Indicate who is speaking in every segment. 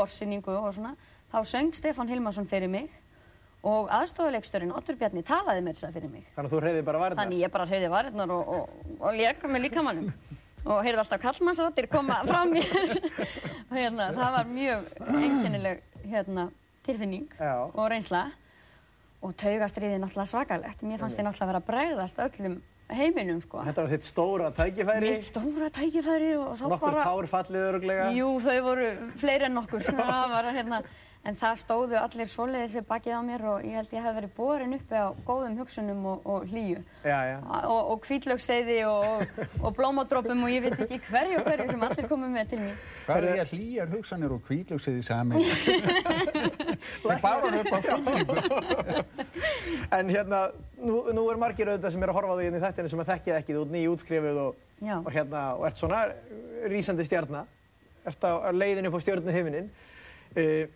Speaker 1: forsýningu og svona, þá söng Stefán Hilmarsson fyrir mig og aðstofuleiksturinn Otur Bjarni talaði með þess að fyrir mig.
Speaker 2: Þannig að þú hreyði bara varðnar?
Speaker 1: Þannig ég bara hreyði varirnar og, og, og lék með líkamannum og heyrði alltaf kallmannsrættir koma frá mér og hérna, það var mjög einkennileg hérna, tilfinning
Speaker 2: Já.
Speaker 1: og reynsla og taugastriði náttúrulega svakalegt. Mér fannst ég náttúrulega vera að bregðast öllum heiminum sko.
Speaker 2: Þetta var þitt stóra tækifæri,
Speaker 1: Mitt stóra tækifæri og þá
Speaker 2: nokkur
Speaker 1: bara...
Speaker 2: tár fallið öruglega.
Speaker 1: Jú, þau voru fleiri en nokkur. Það var, hérna, en það stóðu allir svoleiðis við bakið á mér og ég held ég hef verið borin uppi á góðum hugsunum og, og hlýju.
Speaker 2: Já, já.
Speaker 1: Og, og hvítlöksseiði og, og blómadrópum og ég veit ekki hverju og hverju sem allir komið með til mín.
Speaker 3: Hvað er ég hlýjar hugsanir og kvítlöksið í saman? Það bara upp á fyllingu.
Speaker 2: En hérna, nú, nú er margir auðvitað sem er að horfa á því hérna í þættinu sem að þekkja ekki, þú ert nýjútskrifuð og,
Speaker 1: Já.
Speaker 2: og hérna, og ert svona rísandi stjarnar, ert á leiðinni upp á. Uh,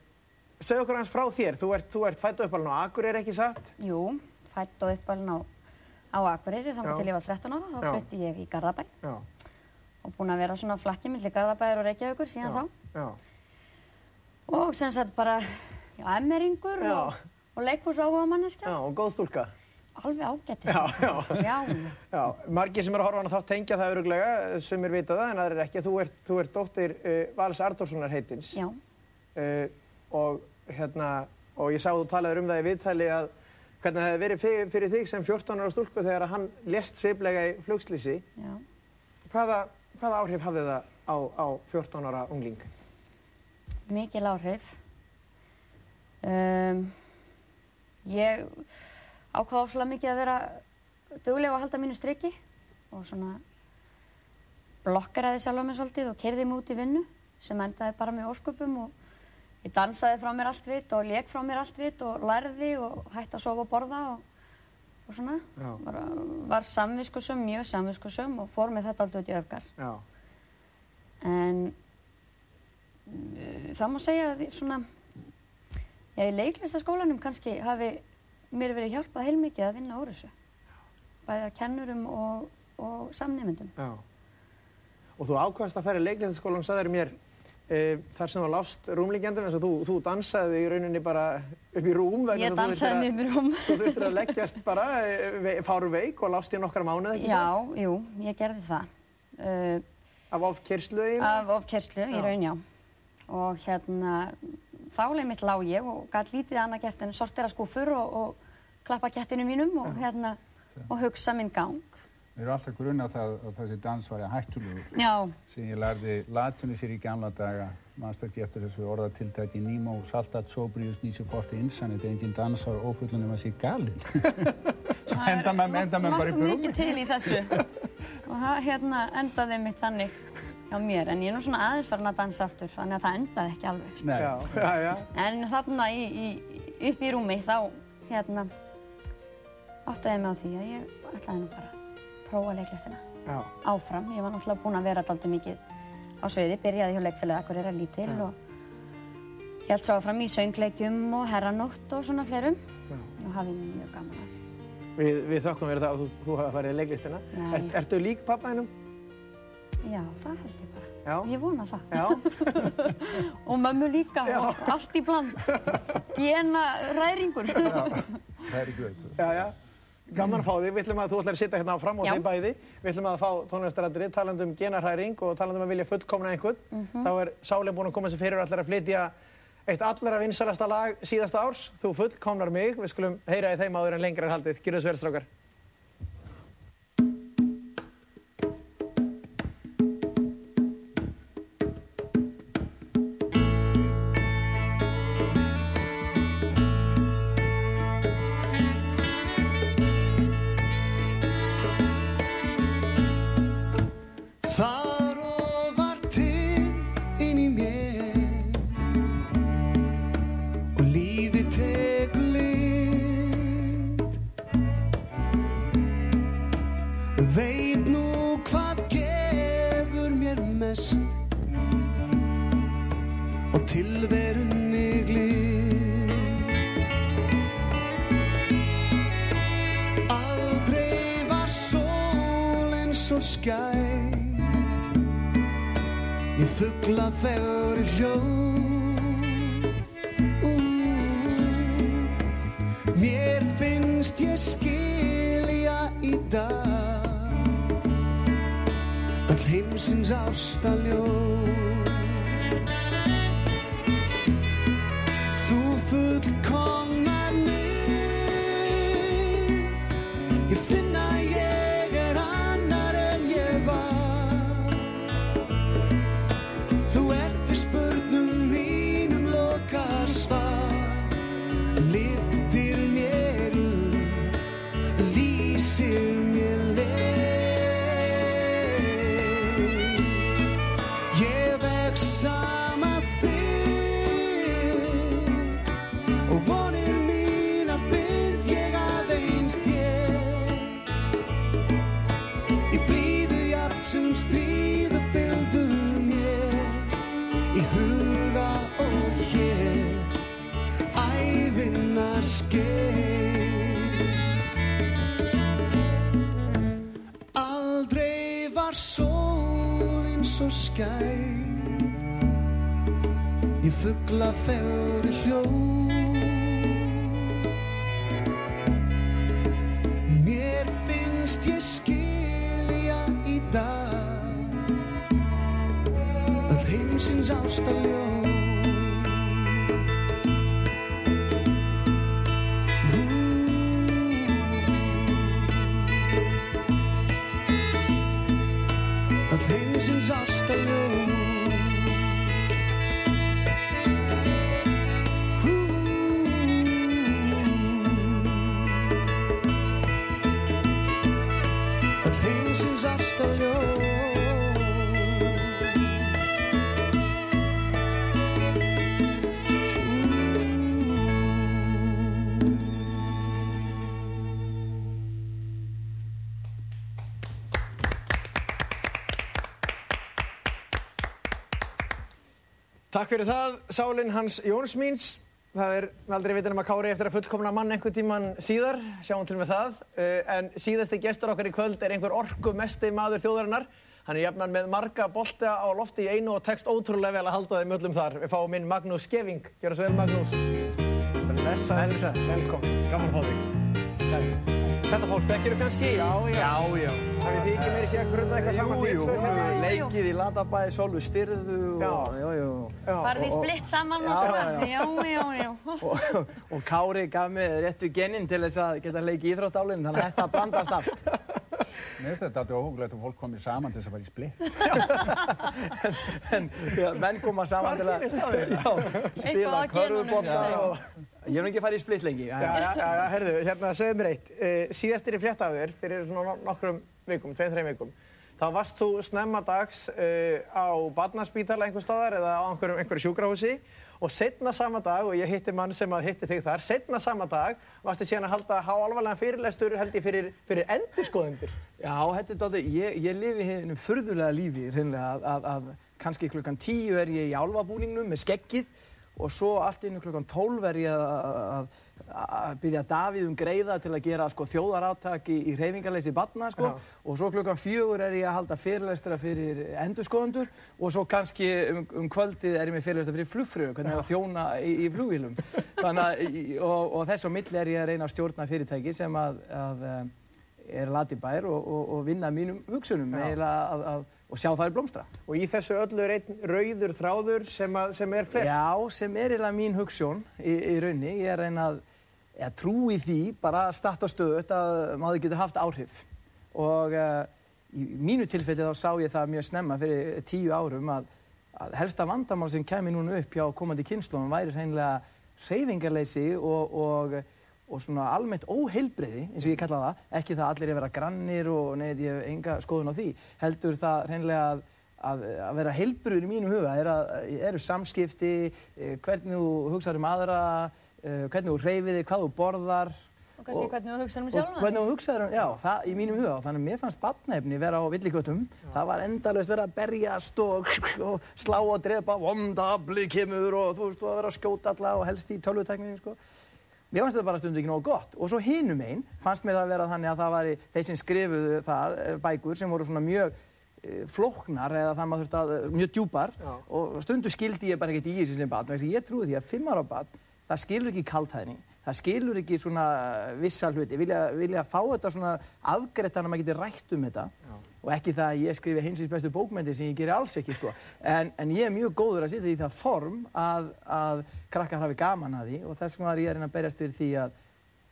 Speaker 2: Segð okkur hans frá þér, þú ert, ert fætt og uppalinn á Akureyri ekki satt?
Speaker 1: Jú, fætt og uppalinn á, á Akureyri
Speaker 2: Já.
Speaker 1: þannig til ég var 13 ára. Þá
Speaker 2: Já.
Speaker 1: flutti ég í Garðabæ
Speaker 2: Já.
Speaker 1: og búin að vera svona flakki millir Garðabæður og Reykjavíkur síðan þá.
Speaker 2: Já.
Speaker 1: Og sem sagt bara, já, emmeringur
Speaker 2: Já.
Speaker 1: og, og leikhús áhuga manneskja.
Speaker 2: Já, og góð stúlka.
Speaker 1: Alveg ágættis.
Speaker 2: Já, já.
Speaker 1: Já,
Speaker 2: Já, margir sem eru að horfa á hana þá tengja það öruglega, sem er vitað það en aðrir ekki. Þú ert, þú ert dóttir uh, Vals Ardórssonar heitins.
Speaker 1: já,
Speaker 2: Uh, og hérna, og ég sá að þú talaður um það í viðtali að hvernig það hefði verið fyrir, þig sem 14 ára stúlku þegar hann lést sviplega í flugslýsi. Hvaða, hvaða áhrif hafði það á, á 14 ára ungling?
Speaker 1: Mikil áhrif. Um, ég ákvað ofslega mikið að vera dugleg og halda mínu striki og svona blokkeraði sjálf á mig svolítið og kerði mig út í vinnu sem endaði bara með ósköpum og ég dansaði frá mér allt vitt og lék frá mér allt vitt og lærði og hætti að sofa og borða og, og svona. Var, var samviskusum, mjög samviskusum og fór með þetta aldrei út í öfgar.
Speaker 2: Já.
Speaker 1: En uh, það má segja að svona, já, í leiklistaskólanum kannski hafi mér verið hjálpað heilmikið að vinna úr þessu. Bæði að kennurum og, og samnefndum.
Speaker 2: Já. Og þú ákvæmst að færa í leiklistaskólan, sagðir mér, þar sem þú lást rúmlíkjandum, eins og þú, þú dansaði í rauninni bara upp í rúm
Speaker 1: Ég dansaði mér um.
Speaker 2: að- Þú þurftir að leggjast bara uh, fáru veik og lást í nokkra mánuð, ekki
Speaker 1: Já, jú, ég gerði það. Uh,
Speaker 2: Af eiginlega?
Speaker 1: af ofkerslu í raun, já. Og hérna, þá leið mitt lág ég og gæti lítið annað gert en sortera skúfur og, og klappa kettinu mínum og, hérna, og hugsa minn gang.
Speaker 3: Mér er alltaf grunna það að þessi dans var hættulegur
Speaker 1: Já,
Speaker 3: sem ég lærði latinu sér í gamla daga mannst ekki eftir þessu orðatiltæki Nemo saltat sobrius nýsi forti insanit engin dansar ófullun um að sé galinn Svo enda menn enda menn bara í
Speaker 1: nokkuð
Speaker 3: rúmi
Speaker 1: mikið til í þessu. og það hérna endaði mitt þannig hjá mér. En ég er nú svona aðeins farin að dansa aftur, þannig að það endaði ekki alveg. sko.
Speaker 3: Nei,
Speaker 2: Já, já.
Speaker 1: En þarna í, í, upp í rúmi þá hérna áttaði ég mig á því að ég ætlaði nú bara prófa leiklistina
Speaker 2: já.
Speaker 1: áfram. Ég var náttúrulega búin að vera daldið mikið á sviði, byrjaði hjá leikfélagi Akureyra lítil og held svo áfram í söngleikjum og herranótt og svona fleirum og hafði mjög gaman af.
Speaker 2: Við, við þökkum fyrir það að þú, þú hafa farið í leiklistina. Ert, ertu lík pappa hennum?
Speaker 1: Já, það held ég bara.
Speaker 2: Já.
Speaker 1: Ég vona það.
Speaker 2: Já.
Speaker 1: Og mömmu líka og allt í bland. Gena ræringur.
Speaker 3: er veit
Speaker 2: Já, já. Gaman að fá þig. Við ætlum að þú ætlar að sitta hérna áfram og þið bæði. Við ætlum að fá tónlistaradri talandi um genarhæring og talandi um að vilja fullkomna einhvern.
Speaker 1: Mhm.
Speaker 2: Þá er Sáli búin að koma sér fyrir og ætlar að flytja eitt allra vinsalasta lag síðasta árs. Þú fullkomnar mig. Við skulum heyra í þeim áður en lengra er haldið. Gjörðu þessu vel,
Speaker 4: best. Og tilverunni glitt Aldrei var sól eins og skæ Nýð fuggla þegar í hljó Mér finnst ég skilja í dag heimsins ástaljó skær. Ég fuggla fegri hljóð. Mér finnst ég skilja í dag. Öll heimsins ástaljó
Speaker 2: fyrir það, Sálin Hans Jóns míns. Það er aldrei vitin um að Kári eftir að fullkomna mann einhvern tíman síðar, sjáum til með það. Uh, en síðasti gestur okkar í kvöld er einhver orku mesti maður þjóðarinnar. Hann er jafnan með marga bolta á lofti í einu og tekst ótrúlega vel að halda þeim öllum þar. Við fáum inn Magnús Skeving. Gjör svo vel, Magnús. Blessa, velkomin. Gaman að fá þig.
Speaker 5: Sæl.
Speaker 2: Þetta fólk þekkir þú kannski? Já, já.
Speaker 5: Já, já.
Speaker 2: Hafið þið ekki meiri sé að grunda eitthvað saman því tvö hérna? í-
Speaker 5: leikið í Latabæði, Sólvu Styrðu og, já, já.
Speaker 2: Já.
Speaker 1: Farið í splitt saman og svona.
Speaker 5: já,
Speaker 1: Já, já.
Speaker 5: Og, og Kári gaf mig réttu geninn til þess að geta leikið í Íþróttálinn, þannig að þetta blandast allt.
Speaker 3: Mér finnst þetta alltaf óhugulegt að fólk komið saman til þess að fara í splitt.
Speaker 5: En já, menn koma saman til að spila
Speaker 1: já.
Speaker 5: og ég hef ekki farið í splitt lengi.
Speaker 2: Já, já, já, herðu, hérna, segðu mér eitt. Uh, síðastir í fréttaður fyrir svona no- nokkrum vikum, tveim, þreim vikum, þá varst þú snemma dags uh, á barnaspítala einhver staðar eða á einhverjum, einhverju sjúkrahúsi og setna sama dag, og ég hitti mann sem að hitti þig þar, setna sama dag varstu síðan að halda há alvarlega fyrirlestur held ég fyrir, fyrir endurskoðendur.
Speaker 5: Já, þetta er dálítið, ég, ég lifi hennum furðulega lífi, hreinlega, að, að, að kannski klukkan tíu er ég í álfabúningnum með skeggið og svo allt innu klukkan tólf er ég að, að byggja Davíð um greiða til að gera sko, þjóðarátak í, í hreyfingarleysi barna sko. Og svo klukkan fjögur er ég að halda fyrirlestra fyrir endurskoðendur og svo kannski um, um kvöldið er ég með fyrirlestra fyrir flugfröðu, hvernig er að þjóna í, í flugvílum. Og, og þess á milli er ég að reyna að stjórna fyrirtæki sem að, að um, er latibær og, og, og vinna mínum hugsunum eiginlega að, að, og sjá þær blómstra.
Speaker 2: Og í þessu öllu er einn rauður þráður sem, að, sem er hver?
Speaker 5: Já, sem er eiginlega mín hugsun í, í raunni. Ég er að reyna að trúi því bara að starta stöðut að maður getur haft áhrif. Og uh, í mínu tilfelli þá sá ég það mjög snemma fyrir tíu árum að, að helsta vandamál sem kemur núna upp hjá komandi kynnslónum væri hreinlega hreyfingarleysi og, og, og svona almennt óheilbreyði, eins og ég kalla það. Ekki það að allir er að vera grannir og neitt ég hef enga skoðun á því. Heldur það hreinlega að að, að vera heilbrúður í mínum huga er að, eru samskipti, eh, hvernig þú hugsaður um aðra, eh, hvernig þú hreyfið þig, hvað þú borðar
Speaker 1: Og kannski hvernig þú hugsaður um
Speaker 5: og
Speaker 1: sjálfan
Speaker 5: hvernig þú hugsaður um, já, það í mínum huga. Þannig að mér fannst batnaefni vera á villigötum. Það var endalaust verið að berjast og, og slá og drepa, vondafli kemur og þú veist, og að vera að skjóta alla og helst í tölvuteknínu, sko. Mér fannst þetta bara stundu ekki nógu gott. Og svo hinum einn fannst mér það vera þannig að það væri þeir sem skrifuðu það, eh, bækur sem voru svona mjög eh, flóknar eða það maður þurfti að, eh, mjög djúpar.
Speaker 2: Já.
Speaker 5: og stundu skildi ég bara ekkert í þessu sem að ég trúi því að fimm ára barn það skilur ekki kaltæðni það skilur ekki svona vissa hluti, vilja, vilja fá þetta svona afgreitt þannig að maður geti rætt um þetta og ekki það að ég skrifi heimsins bestu bókmyndir sem ég geri alls ekki sko. En, en ég er mjög góður að setja því það form að, að krakkar hafi gaman að því. Og þess vegna er ég að reyna að berjast fyrir því að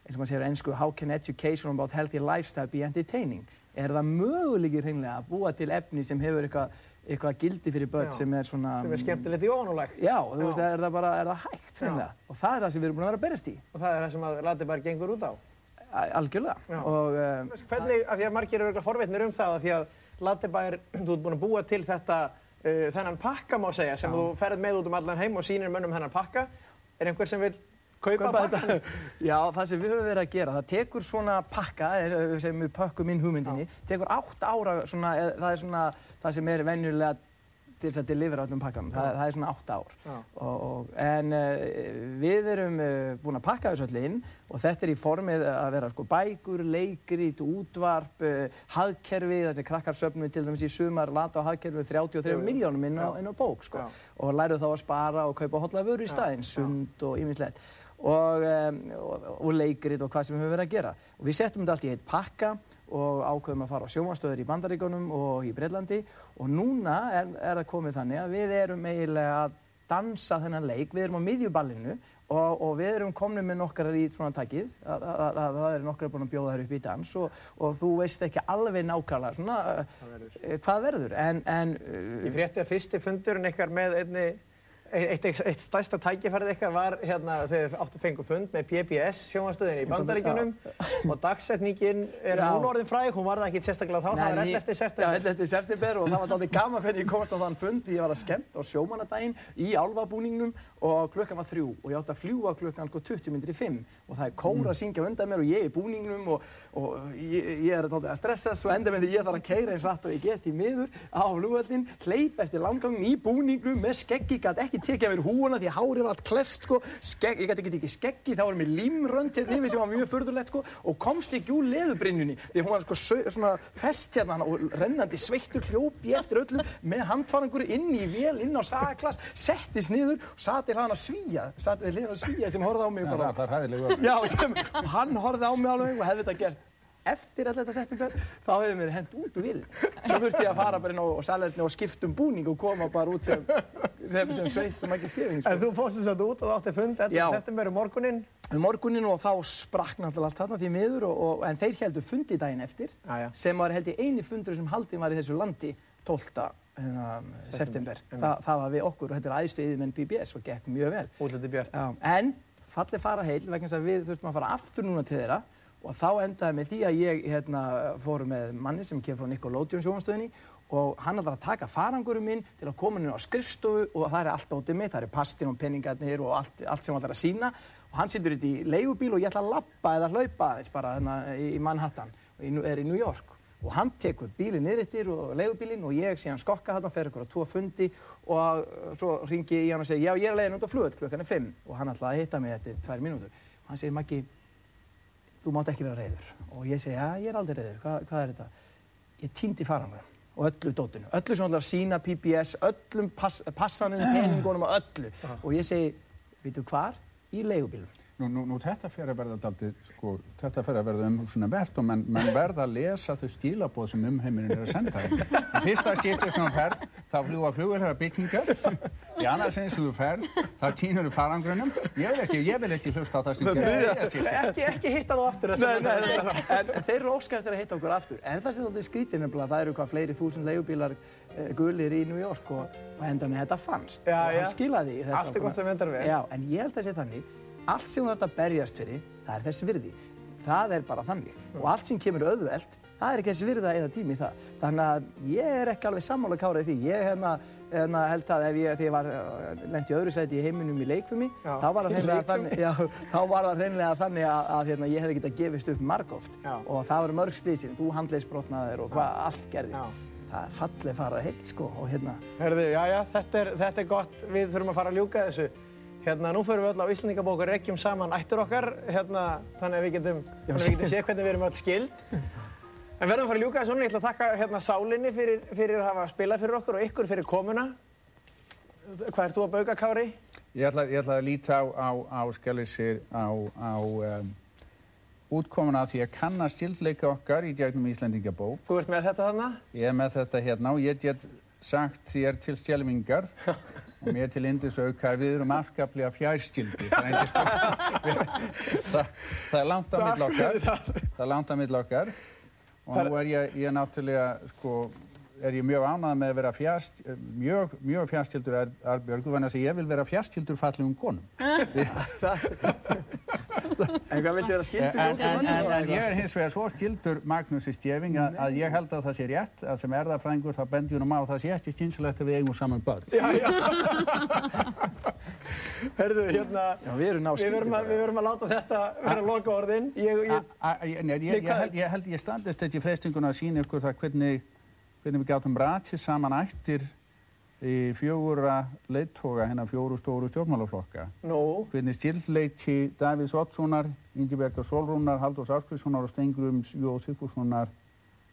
Speaker 5: eins og maður segir á ennsku how can education about healthy lifestyle be entertaining? Er það möguleikir hreinlega að búa til efni sem hefur eitthvað eitthvað gildi fyrir börn
Speaker 2: Já.
Speaker 5: sem er svona
Speaker 2: sem er skemmtilegt í ofanuleg
Speaker 5: Já, og þú
Speaker 2: Já.
Speaker 5: veist, er það bara, er það hægt hreinlega? Og það er það sem við erum búin að vera að berjast í.
Speaker 2: Og það er það sem að Latibar gengur út á.
Speaker 5: Algjörlega
Speaker 2: Já.
Speaker 5: og um,
Speaker 2: Hvernig, af því að margir eru forvitnir um það, af því að Latibar, þú ert búin að búa til þetta, uh, þennan pakka má segja, sem þú ferð með út um allan heim og sýnir mönnum þennan pakka. Er einhver sem vil kaupa,
Speaker 5: kaupa
Speaker 2: pakkan?
Speaker 5: Já, það sem við höfum verið að gera, það tekur svona pakka, eh, sem við pökkum inn hugmyndinni, tekur átt ára, svona, eða, það er svona það sem er venjulega til þess að delivera öllum pakkanum, það, það er svona átt ár.
Speaker 2: Já.
Speaker 5: Og, og, en uh, við erum uh, búin að pakka þessu öll inn og þetta er í formið að vera sko, bækur, leikrit, útvarp, uh, hagkerfi, þetta er krakkar söfnum til dæmis í sumar, lata á hagkerfi 33
Speaker 2: Jú, jú.
Speaker 5: miljónum inn inn á bók sko. Og læru þá að spara og kaupa hotla vöru í staðinn, sund og ýmislegt og, um, og, og leikrit og hvað sem við höfum verið að gera. Og við settum þetta allt í eitt pakka og ákveðum að fara á sjónvarstöður í Bandaríkunum og í Breitlandi og núna er, er það komið þannig að við erum eiginlega að dansa þennan leik, við erum á miðjuballinu og, og við erum komnið með nokkar í svona að það er nokkar búin að bjóða þær upp í dans og, og þú veist ekki alveg nákvæmlega svona, uh, hvað verður, en, en
Speaker 2: Ég frétti að fyrsti fundurinn ykkar með einni, eitt, eitt, stærsta tækifærið ykkar var hérna þegar þið áttu fengu fund með PBS sjónvarstöðinni í Bandaríkjunum og dagsetningin er
Speaker 5: Já.
Speaker 2: núna orðin fræg, hún var það ekki sérstaklega þá, það var 11.
Speaker 5: Já,
Speaker 2: september.
Speaker 5: 11. september og það var alltaf gaman hvernig ég komast á þann fund. Ég var að skemmt á sjómanadaginn í álfabúningnum og klukkan var þrjú og ég átti að fljúa klukkan sko 20 minnir í fimm og það er kóra að syngja undan mér og ég í búningnum og, og ég, ég er að stressa svo enda með því ég þarf að keira eins rætt og ég get í miður á flugvöldin, hleyp eftir langangin í búningnum með skeggi, gæti ekki tekið mér húuna því hárið var allt klest sko, skegg, ég gæti ekki tekið skeggi, þá var mér límrönd hérna yfir sem var mjög förðulegt sko og komst ekki úr leðubrinnjunni því hún var sko svona fest hérna og rennandi sveittur hljópi eftir öllum með handfarangur inn í vél, inn á sagaklass, settist niður og sati hliðan að svíja, sati við hliðan að svíja sem horfði á mig
Speaker 3: Það
Speaker 5: bara
Speaker 3: er það hræðilegu.
Speaker 5: Já, sem, hann horfði á mig alveg og hefði þetta gert eftir alltaf þetta september, þá hefði mér hent út úr vilin. Svo þurfti ég að fara bara inn á salerni og skipta um búning og koma bara út sem, sem, sem sveit og mækki skefing.
Speaker 2: En þú fórst þess að út og þú átti fund 11.
Speaker 5: Já.
Speaker 2: september um morguninn.
Speaker 5: Um morguninn og þá sprakk náttúrulega allt þarna því miður og, og, en þeir heldur fundi daginn eftir
Speaker 2: Já, já.
Speaker 5: sem var held ég eini fundur sem haldin var í þessu landi 12. hérna, september. Þa, það var við okkur og þetta er æðstu yfirmenn BBS og gekk mjög vel.
Speaker 2: Útliti Björn.
Speaker 5: Já, en fallið fara heil vegna þess að við þurftum að fara aftur núna til þeirra og þá endaði með því að ég hérna, fóru með manni sem kemur frá Nickelodeon sjónastöðinni og hann ætlar að taka farangurum minn til að koma inn á skrifstofu og það er allt ótið mitt, það er pastin og peningarnir og allt, allt sem hann ætlar að sína og hann situr þetta í leigubíl og ég ætla að lappa eða hlaupa aðeins bara hérna, í í Manhattan og ég er í New York og hann tekur bílinn niður eftir og leigubílinn og ég síðan skokka þarna, fer ykkur á tvo fundi og uh, svo ringi ég hann og segi já ég er leiðin út á flugöld klukkan er fimm. Og hann ætlaði að hitta mig eftir tvær mínútur. Og hann segir Maggi, þú mátt ekki vera reyður og ég segi já ég er aldrei reyður, Hva, hvað er þetta? Ég týndi farangur og öllu dótinu, öllu að sína PBS, öllum pass, passanum, peningunum og öllu. Og ég segi, veitu hvar? Í leigubílum
Speaker 3: Nú, nú, nú þetta fer að verða daldið, sko, þetta fer að verða umhugsunum verðt og menn, menn verða að lesa þau stílabóð sem umheimurinn er að senda þeim. Fyrsta skiptið sem þú ferð, þá fljúa flugverðar byggingar. Í annað sinni sem þú ferð, þá tínur þú farangrunum. Ég vil ekki, ég vil ekki hlusta á það sem gerði.
Speaker 2: Ekki, ekki hitta þú aftur
Speaker 5: Nei, nei, nei, en þeir eru óskæðast að hitta okkur aftur. En það sem þetta er skrítið nefnilega, það eru hvað fleiri þúsund leigubílar uh, gulir í New York og, og enda með þetta fannst.
Speaker 2: Já,
Speaker 5: og
Speaker 2: já.
Speaker 5: hann skilaði þetta.
Speaker 2: Allt sem
Speaker 5: þú þarf að berjast fyrir, það er þess virði. Það er bara þannig. Og allt sem kemur auðvelt, það er ekki þess virði að eða tími í það. Þannig að ég er ekki alveg sammála kárað í því. Ég hérna, hérna held að ef ég, þegar ég var uh, lent í öðru sæti í heiminum í leikfumi,
Speaker 2: Já.
Speaker 5: þá var það hreinlega þannig, var að, að hérna, ég hefði getað gefist upp margóft og það voru mörg slísin, þú handleisbrotnaðir og hvað allt gerðist.
Speaker 2: Já.
Speaker 5: Það er fallið farað heilt sko og hérna,
Speaker 2: Herðu, já, já, þetta er, þetta er gott. Við þurfum að fara að ljúka þessu. Hérna, nú förum við öll á Íslandingabók og rekkjum saman ættur okkar, hérna, þannig að við getum, við getum séð hvernig við erum öll skild. En verðum að fara að ljúka þessu. Ég ætla að þakka hérna Sálinni fyrir, fyrir að hafa spilað fyrir okkur og ykkur fyrir komuna. Hvað ert þú að bauka, Kári?
Speaker 3: Ég ætla, ég ætla að líta á, á, á skjálfisir á, á um, útkomuna því að kanna stildleika okkar í gegnum Íslandingabók.
Speaker 2: Þú ert með þetta þarna?
Speaker 3: Ég er með þetta hérna og ég get sagt þér til stjelvingar og mér til indisauka að við erum afskaplega fjærskildi. Það, sko- það, það er langt á mill okkar. Það er langt á mill okkar og nú er ég, ég náttúrulega sko er ég mjög ánægð með að vera fjast, mjög, mjög fjastildur Arbjörgu, þannig að ég vil vera fjastildur fallegum konum.
Speaker 5: En hvað viltu vera skildur
Speaker 3: en, en, en, en ég er hins vegar svo skildur Magnúsi Stjefing að, að ég held að það sé rétt að sem erðafrængur þá bendi hún á að það sé ekki skynsilegt að við eigum saman börn.
Speaker 2: Herðu, hérna,
Speaker 5: Já, við
Speaker 2: við verum, að, við verum að láta þetta vera loka orðin. Ég,
Speaker 3: A-
Speaker 2: ég,
Speaker 3: a- ég, nei, ég, ég, held, ég held ég standist þetta í freystinguna að sína ykkur það hvernig, hvernig við gátum ratið saman ættir í fjögura leittóga hennar fjóru stóru stjórnmálaflokka.
Speaker 2: nú,
Speaker 3: Hvernig stildleiki Davíðs Oddssonar, Ingebergar Solrúnar, Halldórs Áskrifssonar og Stengrums Jó Sigfússonar,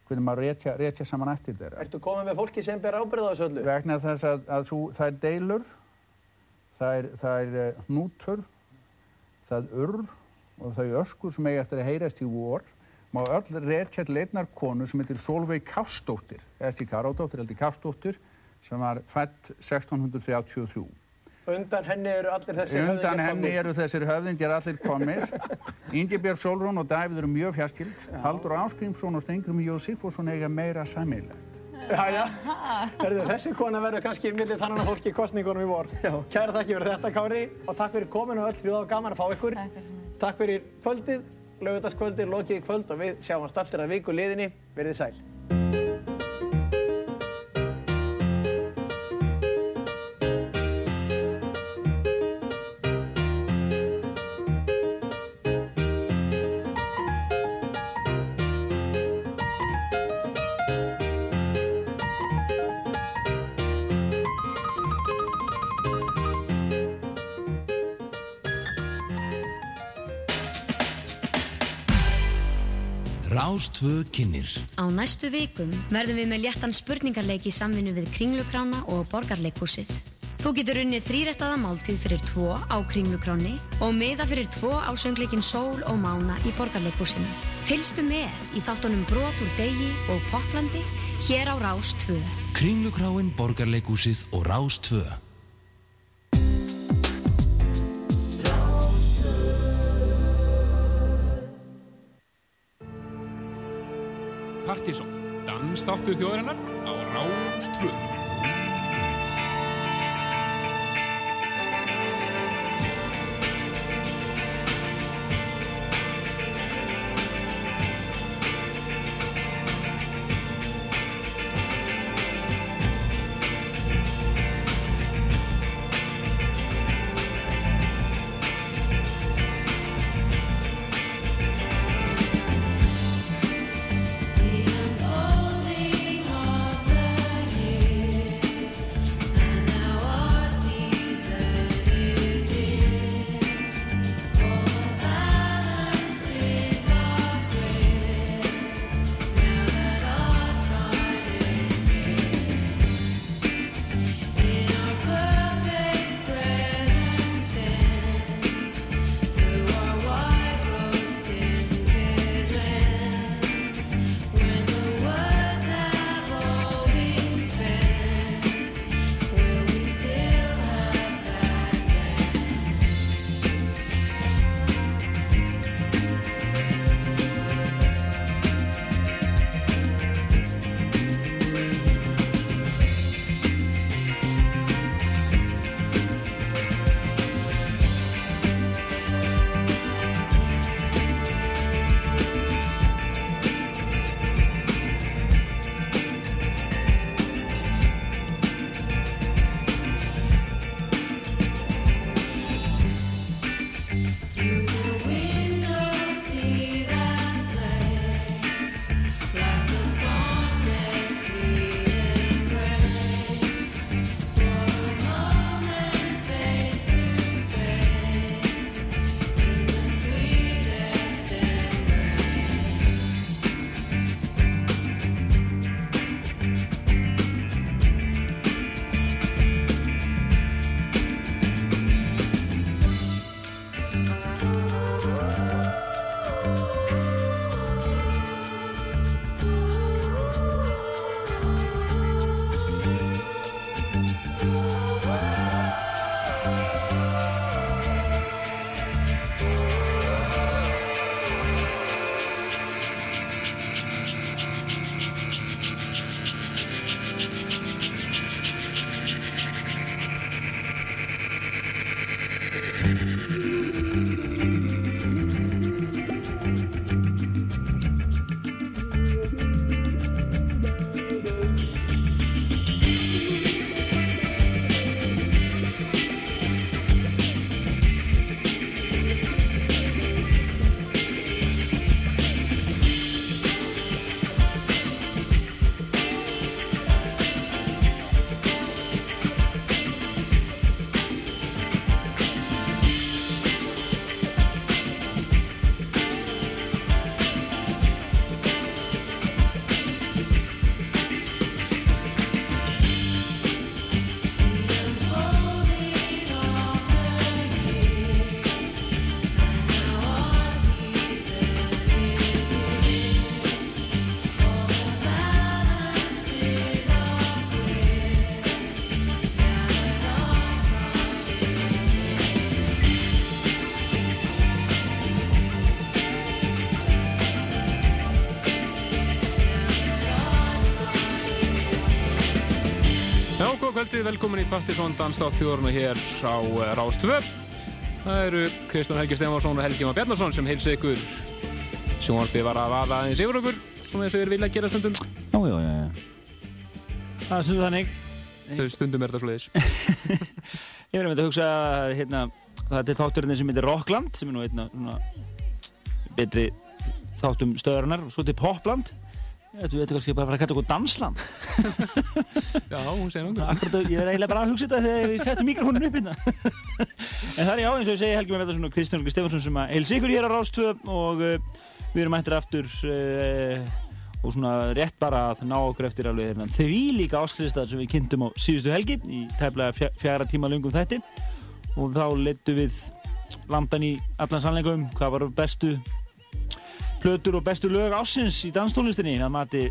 Speaker 3: hvernig maður retja saman ættir þeirra.
Speaker 2: ertu komið með fólki sem ber ábyrð á þessu öllu?
Speaker 3: vegna þess að, að sú, það er deilur, það er, það eh, hnútur, það er urr og það er öskur sem eigi eftir að heyrast í vor. Má öll rekja til einnar konu sem heitir Solveig Kástóttir, ekki Karadóttir, heldur Kástóttir, sem var fætt 1633.
Speaker 2: Undan henni eru allir þessi
Speaker 3: Undan
Speaker 2: höfðingjar
Speaker 3: henni
Speaker 2: komnir.
Speaker 3: eru þessir höfðingjar allir komnir. Ingibjörg Solrún og Davíð eru mjög fjarskild. Haldur Áskrimsson og Stengrum Jóð Sigfússon eiga meira sammeilegt.
Speaker 2: Já, já. Herðu, þessi kona verður kannski millir tannan fólki í kostningunum í vor. Kæra þakki fyrir þetta, Kári, og takk fyrir komin og öll hljóða og gaman að fá ykkur.
Speaker 1: Takk fyrir mig.
Speaker 2: Kvöldið, lögutaskvöldið, lokið í kvöld og við sjáumst aftur að viku liðinni. Verðið sæl.
Speaker 6: Rástvö kynir
Speaker 7: Á næstu vikum verðum við með léttan spurningarleik í samvinnu við Kringlukrána og Borgarleikhúsið. Þú getur unnið þrýrættaða máltíð fyrir tvo á Kringlukráni og miða fyrir tvo á söngleikin Sól og Mána í Borgarleikhúsinu. Fylgstu með í þáttunum Brot úr degi og Poplandi hér á Rás 2.
Speaker 6: Kringlukráin, Borgarleikúsið og Rástvö
Speaker 8: Partíson, dansdáttur þjóðarinnar á Rástfö. Góð kvöldi, velkomin í Partisón Danstátt þjóðurna hér á uh, Rástvö. Það eru Kristján Helgi Stefansson og Helgi Már Bjarnarsson sem heilsa ykkur. Sjónvarpið var að vaða aðeins yfir okkur, svona eins og þeir vilja gera stundum.
Speaker 9: Já, já, já. Það er stundu þannig.
Speaker 8: Þau stundum er þetta svoleiðis.
Speaker 9: Ég verði með að hugsa að hérna, það er þátturinn sem heitir Rockland sem er nú einna svona, betri þáttum stöðarinnar og svo til Popland. Ég veit kannski bara að fara að kalla okkur Dansland.
Speaker 8: Já, hún segir náttúrulega.
Speaker 9: Ég er eiginlega bara að hugsa þetta þegar ég setja mikrofónin upp hérna. en það er já, eins og ég segi Helgi þetta svona Kristján Helgi Stefansson sem að heilsa ykkur hér á Rástvö og uh, við erum ættir aftur uh, og svona rétt bara að ná okkur eftir alveg hérna því líka áslýstar sem við kynntum á síðustu helgi í fja- fjara tíma lungum þætti og þá leittu við landan í allan sannleikum hvað var bestu plötur og bestu lög ásins í danstónlistinni að mati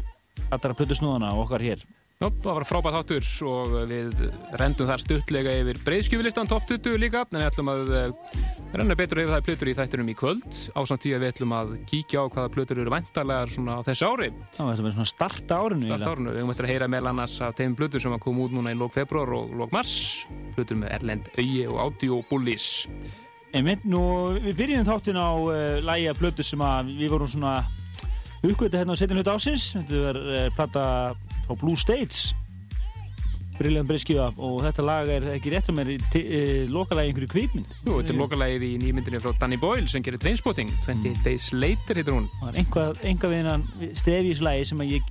Speaker 9: allra plötusnúðana og okkar hér
Speaker 8: Já, það var frábæð þáttur og við rendum þar stuttlega yfir breyðskjöfulistan top 20 líka, en við ætlum að eh, renna betur yfir það plötur í þættinum í kvöld á samt því að við ætlum að kíkja á hvaða plötur eru væntarlegar svona á þessu ári.
Speaker 9: er þetta með svona starta árinu
Speaker 8: Start
Speaker 9: eiginlega.
Speaker 8: árinu. Við eftir að heyra meðal annars af þeim plötur sem að koma út núna í lók februar og lók mars. Plötur með Erlend Auði og Audio Bullis.
Speaker 9: Einmitt, nú við byrjum þáttin á uh, lægi af plötu sem að við vorum svona uppgötu hérna á setjum hluta ásins þetta er uh, plata frá Blue States Brilliant Briskiða og þetta lag er ekki rétt um er uh, lokalagi einhverju kvikmynd
Speaker 8: Jú, þetta er lokalægið í nýmyndinni frá Danny Boyle sem gerir Trainspotting. 20 Days Later heitir hún.
Speaker 9: Það var einhvað, einhvað við hennan stefíslægi sem að ég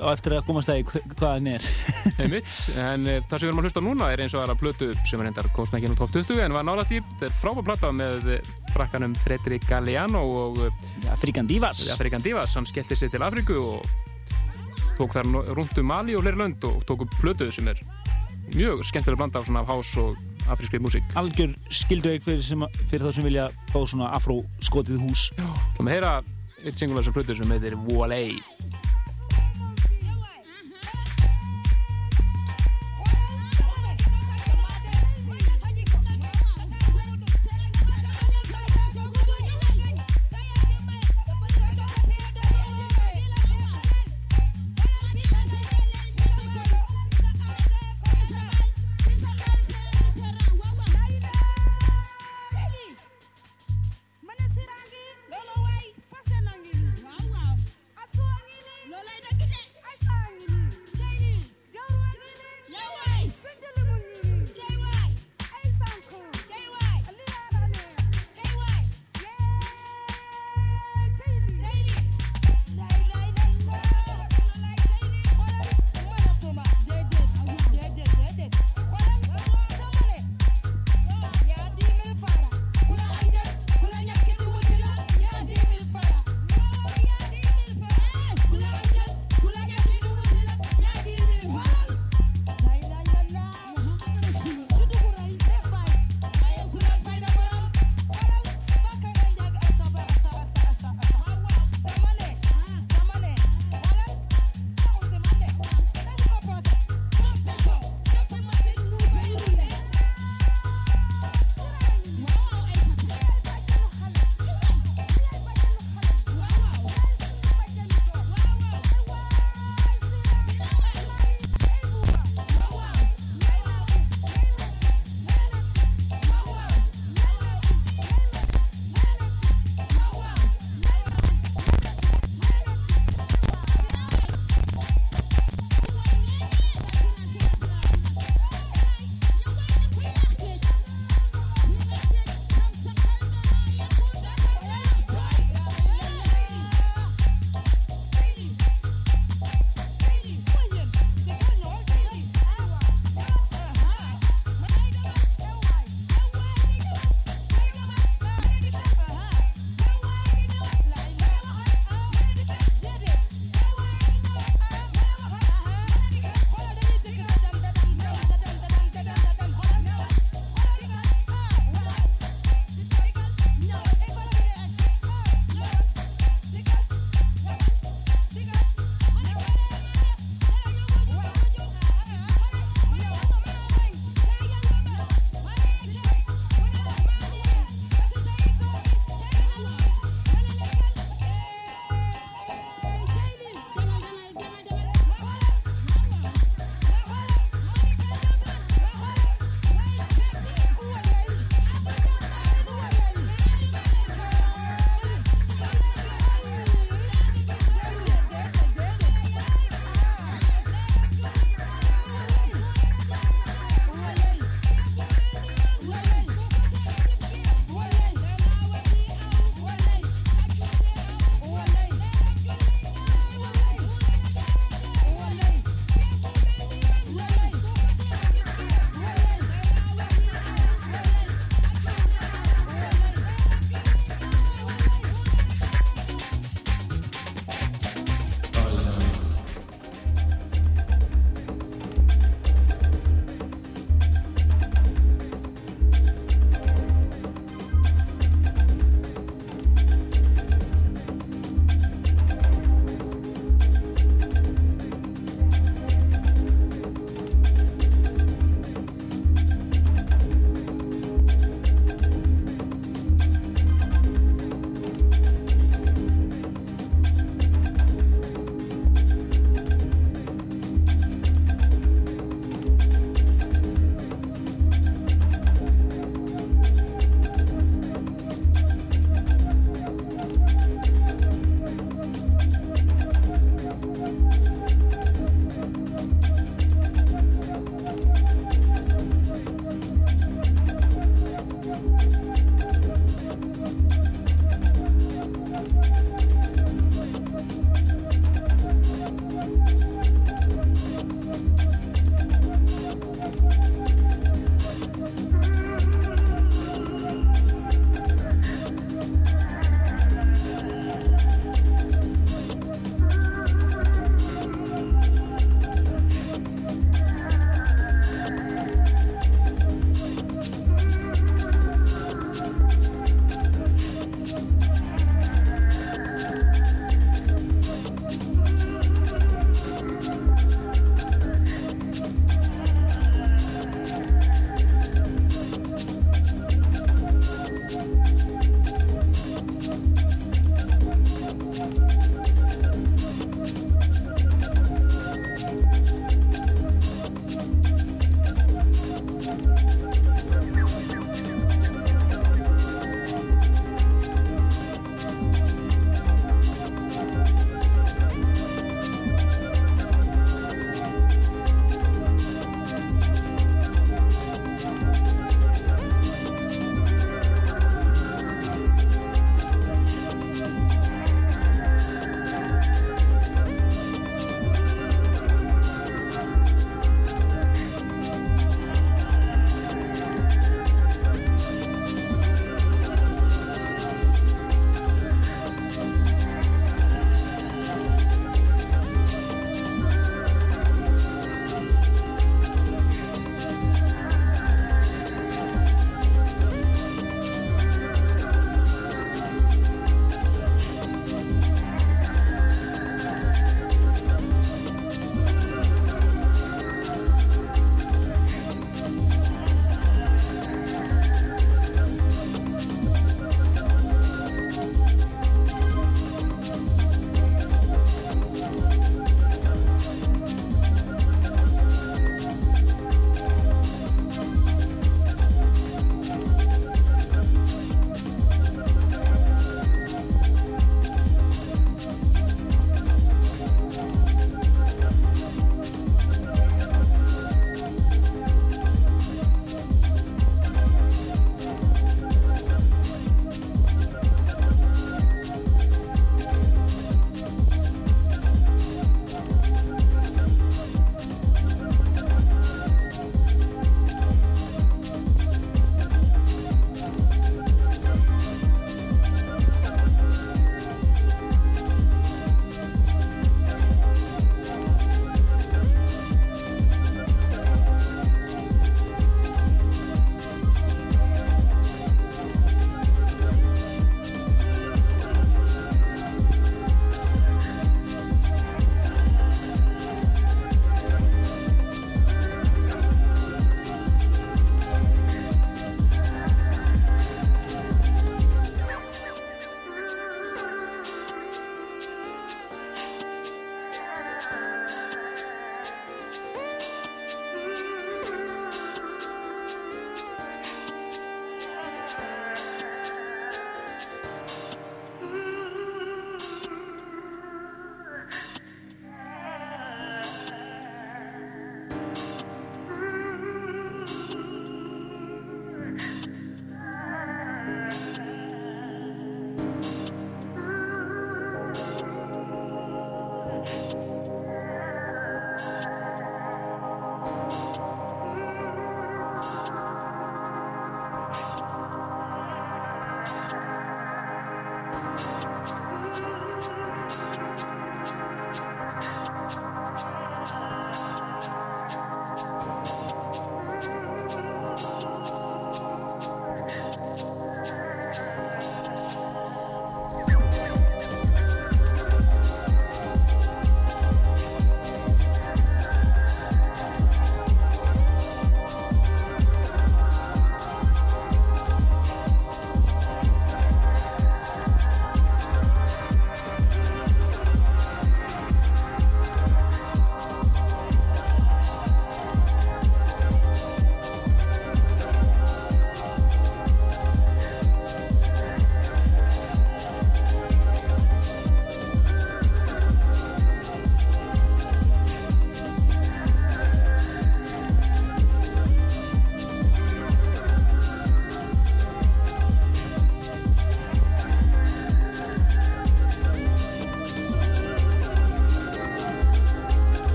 Speaker 9: á eftir að komast að í hva- hvað hann er.
Speaker 8: Einmitt, en uh, það sem við erum að hlusta núna er eins og aðra plötu sem er hendar komst ekki inn á top 20 en var nála því, þetta er frábæð plata með eh, frakkanum Fredrik Galliano og uh,
Speaker 9: Afrikan Divas.
Speaker 8: Afrikan Divas, hann skellti sig til Afriku og tók þar rúmt um Mali og fleiri lönd og tók upp plötu sem er mjög skemmtileg blanda af svona hás og afrískri músík.
Speaker 9: algjör skilduveik fyrir, fyrir þá sem vilja fá svona afró skotið hús
Speaker 8: Svo með heyra eitt singular sem plötu sem heitir Voalei.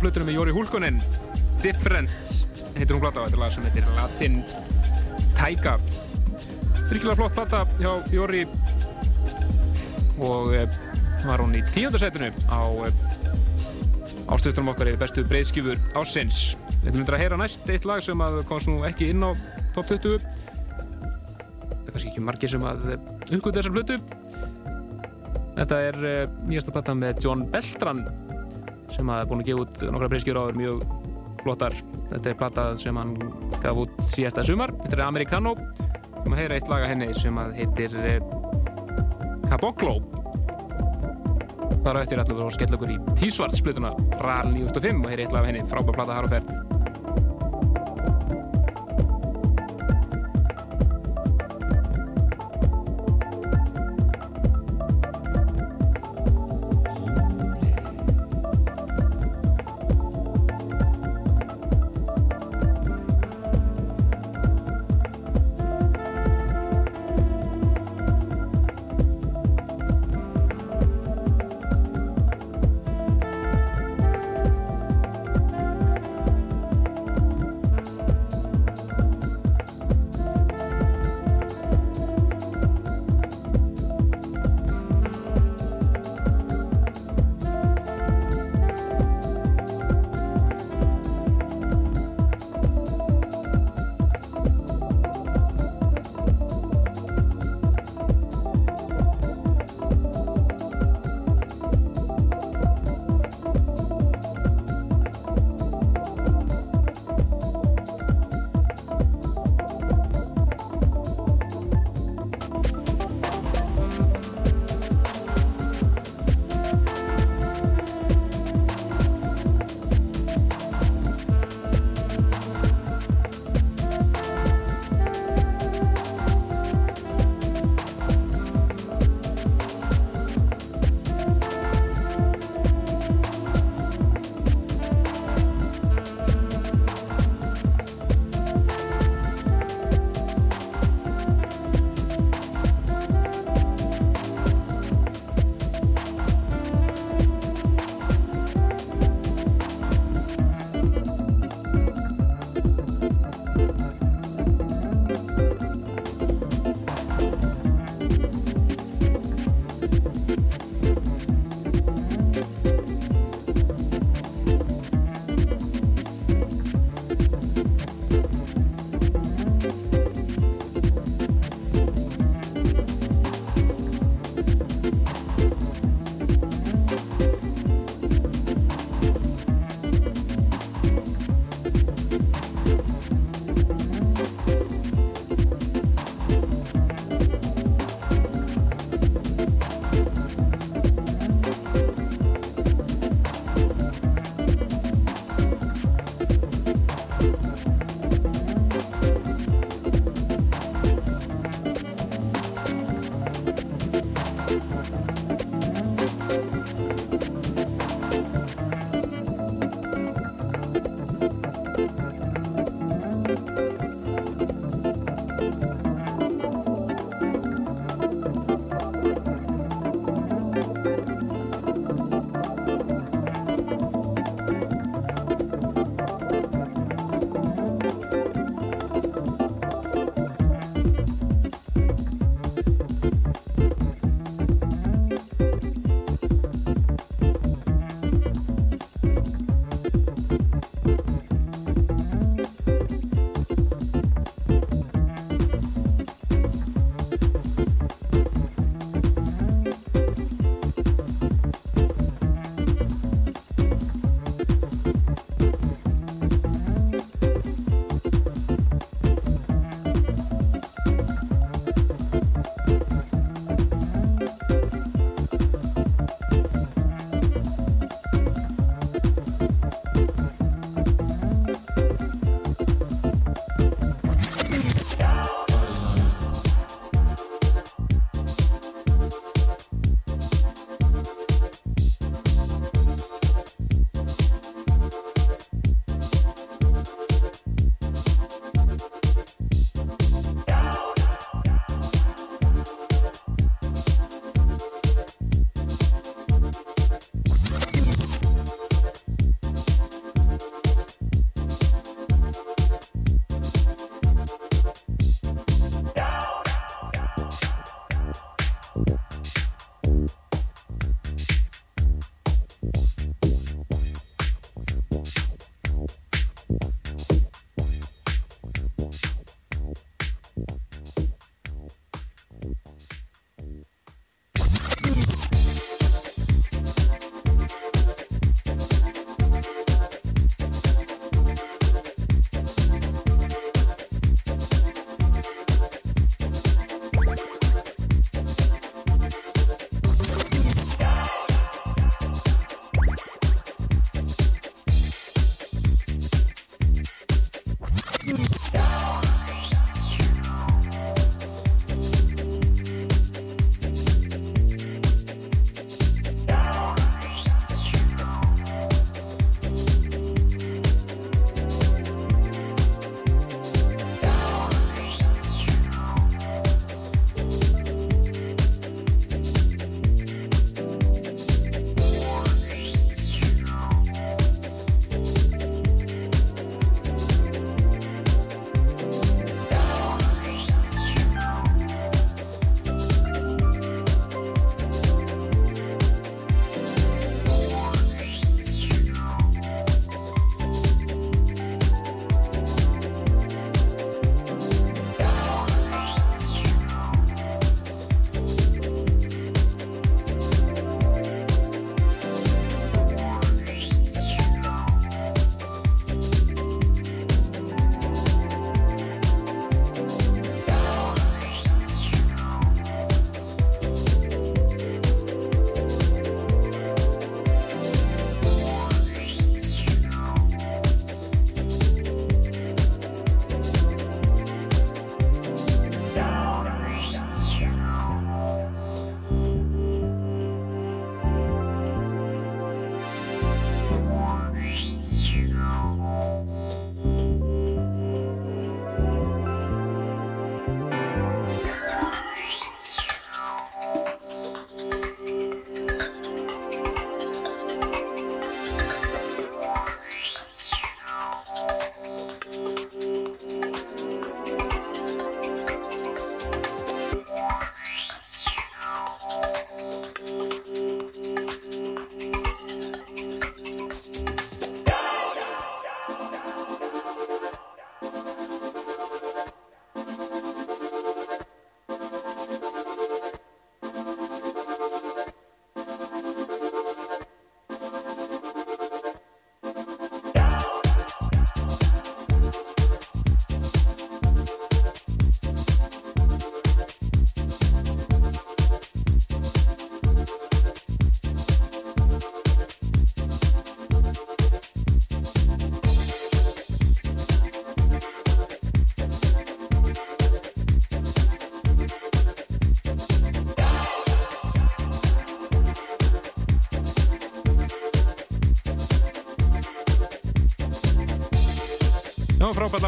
Speaker 8: Blötunum með Jóri Húlkonen. Different heitir hún plata og þetta lag sem heitir Latin Taiga. Virkilega flott plata hjá Jóri. Og e, var hún í tíundarsætinu á e, ástöðstunum okkar í bestu breyðskifur ásins við ætlum að heyra næst eitt lag sem komst nú ekki inn á top 20 það er kannski ekki margir sem að uppgötu þessar blötu Þetta er nýjasta platta með John Beltran sem hafa búin að gefa út nokkra breyskjur áður mjög flottar. Þetta er platta sem hann gaf út síðasta sumar. Þetta er Americano. Við erum að heyra eitt laga henni sem heitir uh, Caboclo. Þar á eftir ætlum við að skella okkur í T-Svarts-splutuna RAL 9005 og heyra eitt laga henni frábær platta har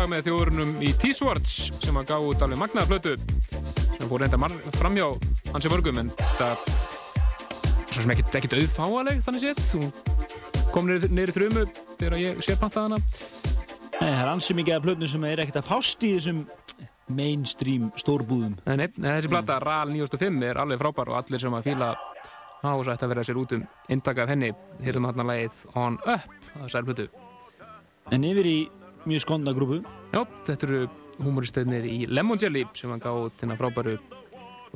Speaker 8: lag með þjóðurinnum í T-Swords sem að gá út alveg magnaða flötu sem fór reynda mar- framhjá hansi mörgum en það svo sem ekkert, ekkert auðfáaleg þannig séð. Þú kom í þrjumu þegar ég sér pantaði hana.
Speaker 9: Nei, það er ansi mikið af plötnum sem er ekkert að fást í þessum mainstream stórbúðum.
Speaker 8: Nei, þessi plata RAL 9005 er alveg frábær og allir sem að fíla hás ætti að vera sér út um inntaka af henni. Hýrðum hann að lagið On Up að þessari plötu
Speaker 9: En yfir í mjög skondna grúpu.
Speaker 8: Já, þetta eru humoristöðnir í Lemon Jelly sem hann gá til að frábæru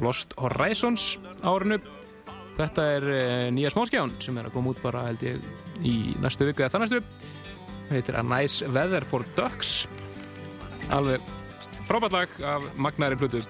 Speaker 8: Lost Horizons árinu. Þetta er uh, nýja smáskján sem er að koma út bara held ég í næstu viku eða þannastu. Það heitir A Nice Weather for Ducks. Alveg frábært lag af magnæri plötu.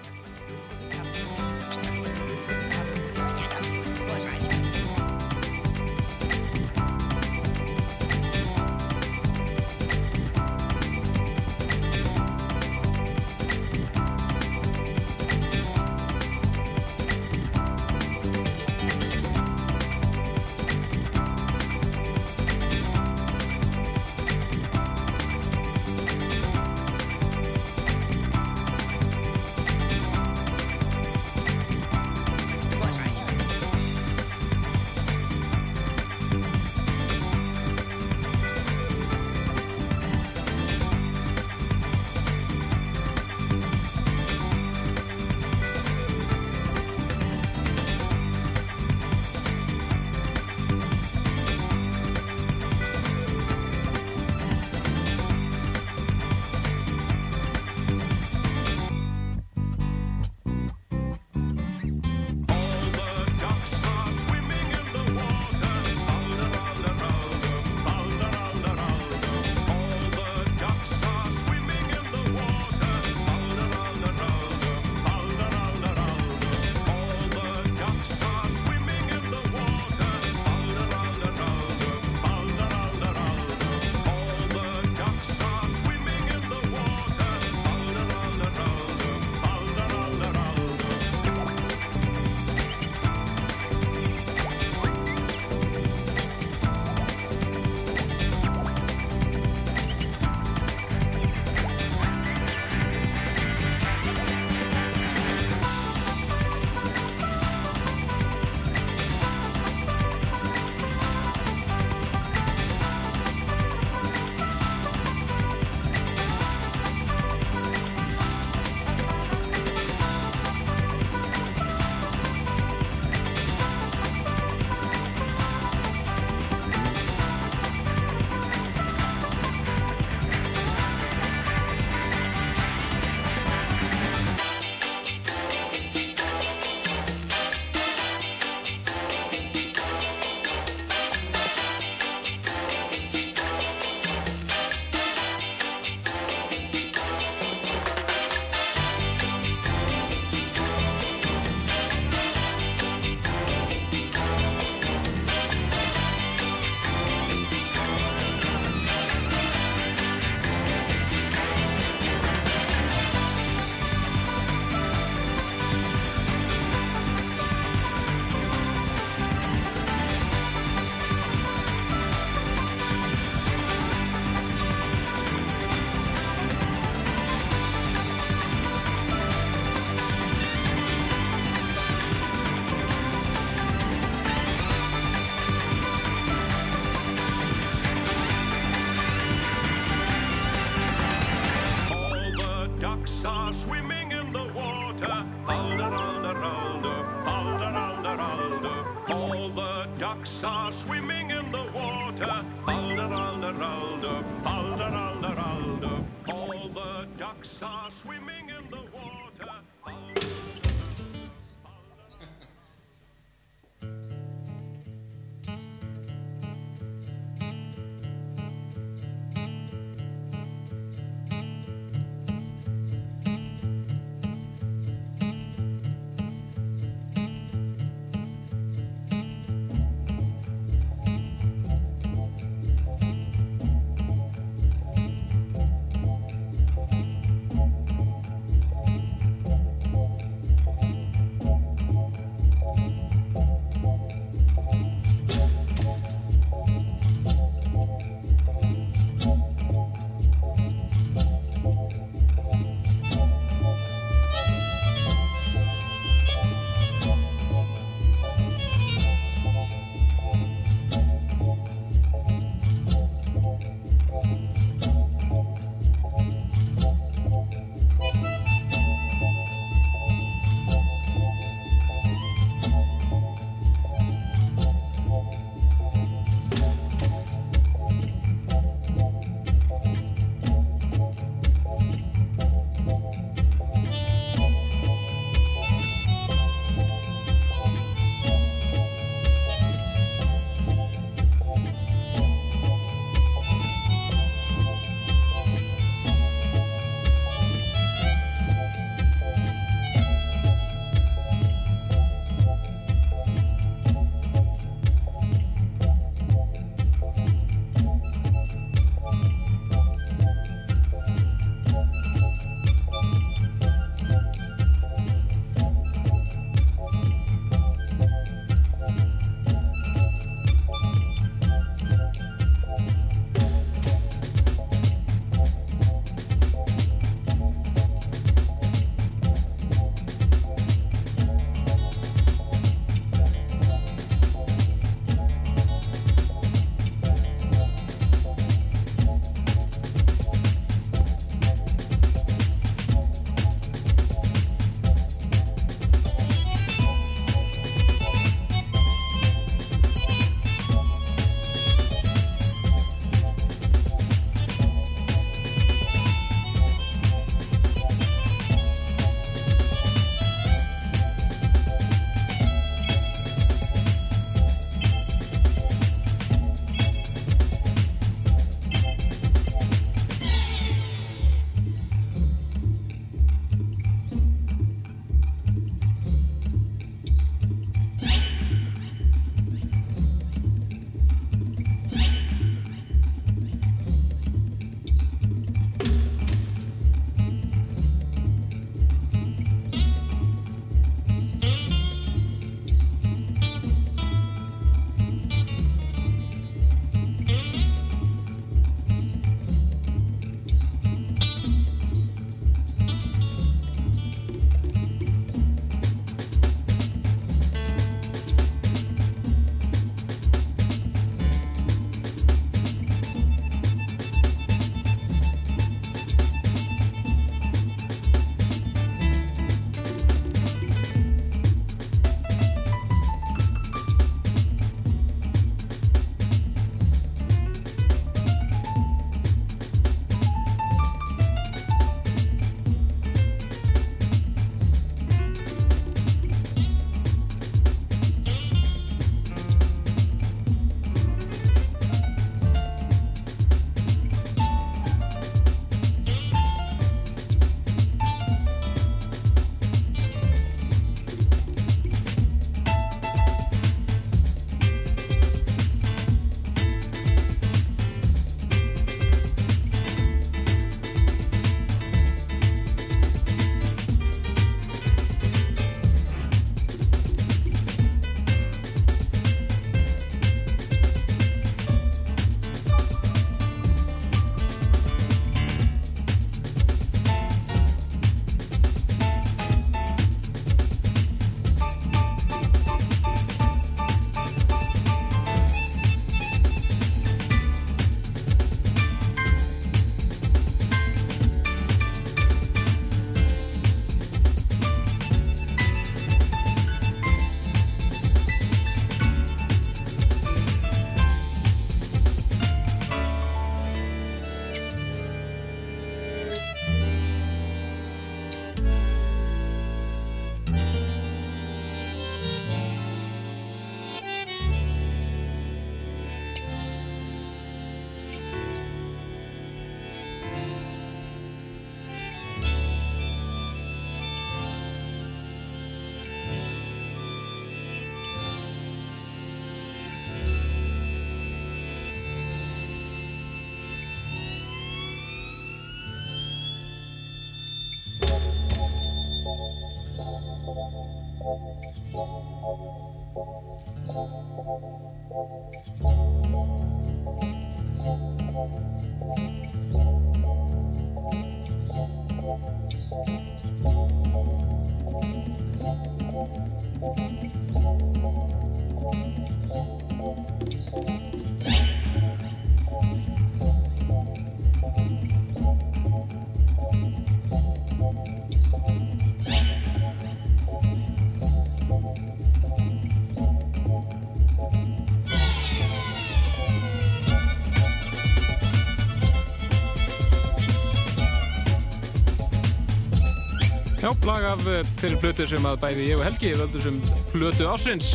Speaker 8: Lag af eh, þeirri plötu sem að bæði ég og Helgi völdum sem plötu ásins.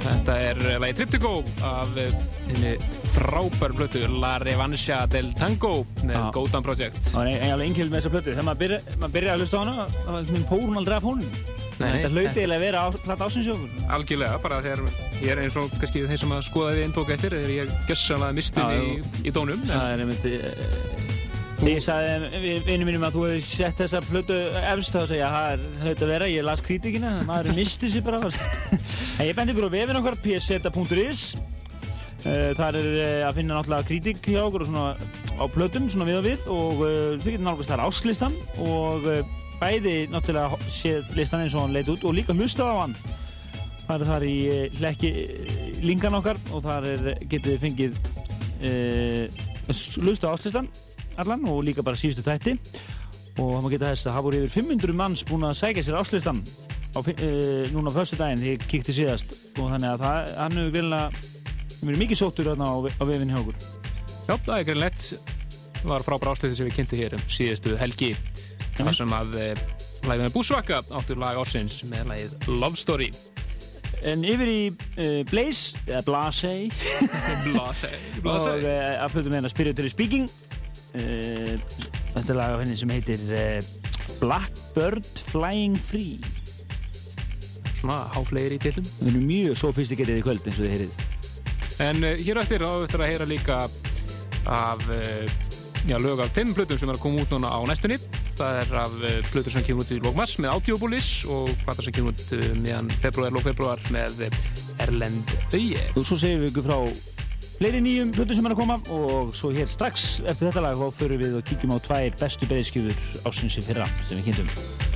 Speaker 8: Þetta er eh, lagi Triptico af eh, henni frábær plötu La Revancha del Tango með. Godan Project.
Speaker 9: Það ein- alveg einhjörn með þessa plötu. Þegar maður byrja, maður byrja að hlusta á hana, þá var minn pórun aldrei af honum.
Speaker 8: Nei,
Speaker 9: Þetta hlauti eiginlega að vera á, platt ásinsjókur.
Speaker 8: Algjörlega, bara þegar ég er eins og kannski þeir sem að skoða við intók eftir þegar ég gessanlega mistin
Speaker 9: Já,
Speaker 8: í, í dónum.
Speaker 9: Það er einmitt... eh, Ég sagði vinnum mínum að þú hefði sett þessa plötu efst þá segja það er hlaut að vera, ég las kritikina, maður misti sér bara. en ég bendi ykkur á vefin okkar, pseta.is. Uh, þar er að finna náttúrulega kritik hjá okkur og svona á plötum, svona við og við og uh, þau getur nálgast þar áslistan og uh, bæði náttúrulega séð listan eins og hann leit út og líka hlustað á hann. Það er þar í hlekki uh, linkan okkar og þar getið þið fengið uh, hlusta áslistan allan og líka bara síðustu þætti. Og það má geta þess að það voru yfir 500 manns búin að sækja sér á, fi- uh, núna á förstu daginn því ég kíkti síðast. Og þannig að það, hann hefur vilja verið mikið sóttur á, á vefinn hjá okkur.
Speaker 8: Já, það er greinlegt. var frábær áslutið sem við kynntum hér um síðustu helgi. þar sem að eh, lagið með Búsvaka áttur lag ársins með lagið Love Story.
Speaker 9: En yfir í uh, Blaze, eða Blase.
Speaker 8: Blase,
Speaker 9: og uh, að flutum hérna Spiritually Speaking Þetta er lag af henni sem heitir uh, Blackbird Flying Free
Speaker 8: Svona háflegir í tillum.
Speaker 9: Við erum mjög sofistiketið í kvöld eins og þið heyrið
Speaker 8: En uh, hér á eftir þá eftir að heyra líka af uh, já, lög af tveim plötum sem er að koma út núna á næstunni. Það er af uh, plötur sem kemur út í Lókmass með Audiobulis og plata sem kemur út uh, meðan februar, lókfebruar með uh, Erlend Auye.
Speaker 9: Og svo segjum við ykkur frá fleiri nýjum hlutum sem er að koma og svo hér strax eftir þetta lag þá förum við og kíkjum á tvær bestu beðiskjöfur ásins í fyrra sem við kynntum.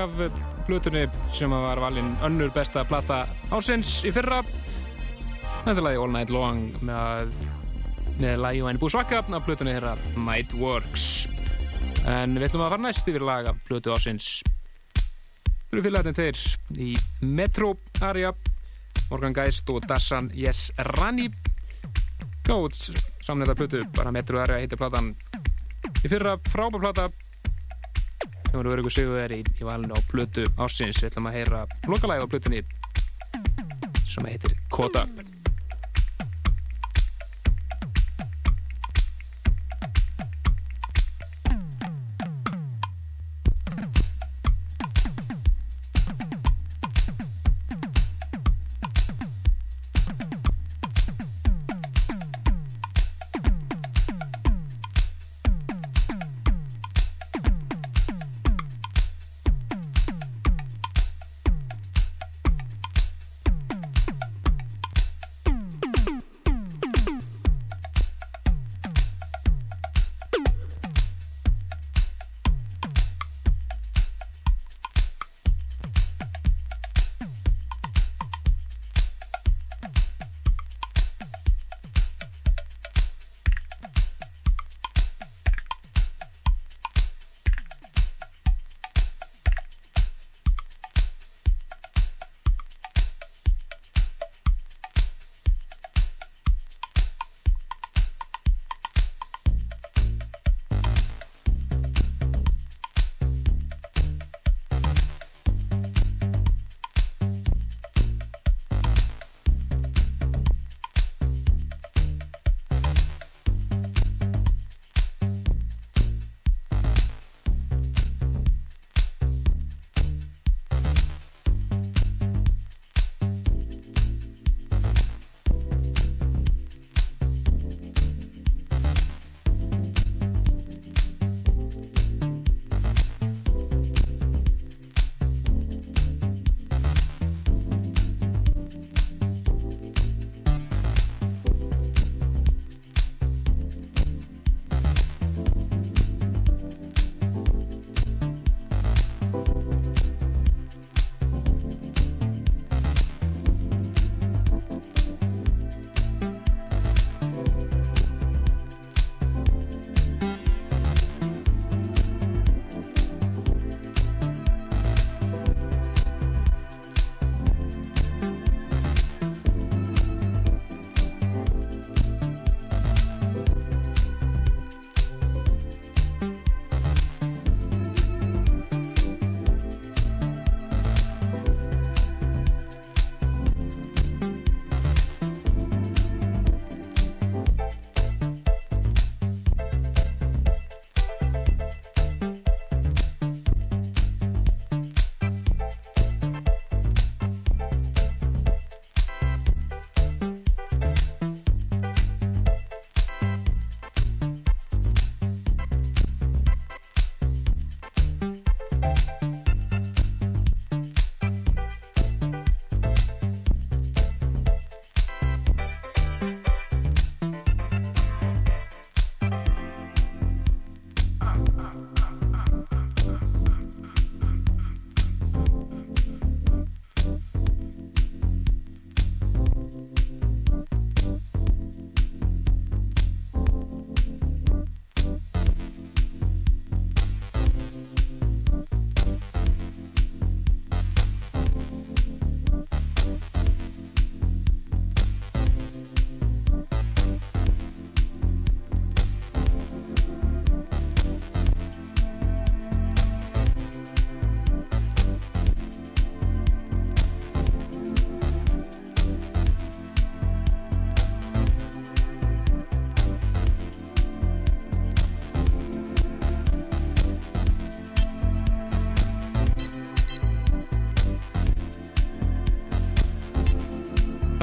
Speaker 8: Lag af blutunni sem var valinn önnur besta plata ársins í fyrra. Þetta er lagi All Night Long með, með lagi Væni Búsvaka af blutunni þeirra Night Works. En við ætlum að fara næst yfir lag af blutu ársins. Þú eru félagarnir tveir í Metro Aria, Morgan Geist og Dassan Yes Rani. Gáð samnæta blutu, bara Metro Aria heitir platan. Í fyrra frábær plata sem voru verið ykkur sigurveri í, í valinu á Plutu ársins. Við ætlum að heyra lokalæði á Plutunni sem heitir Kota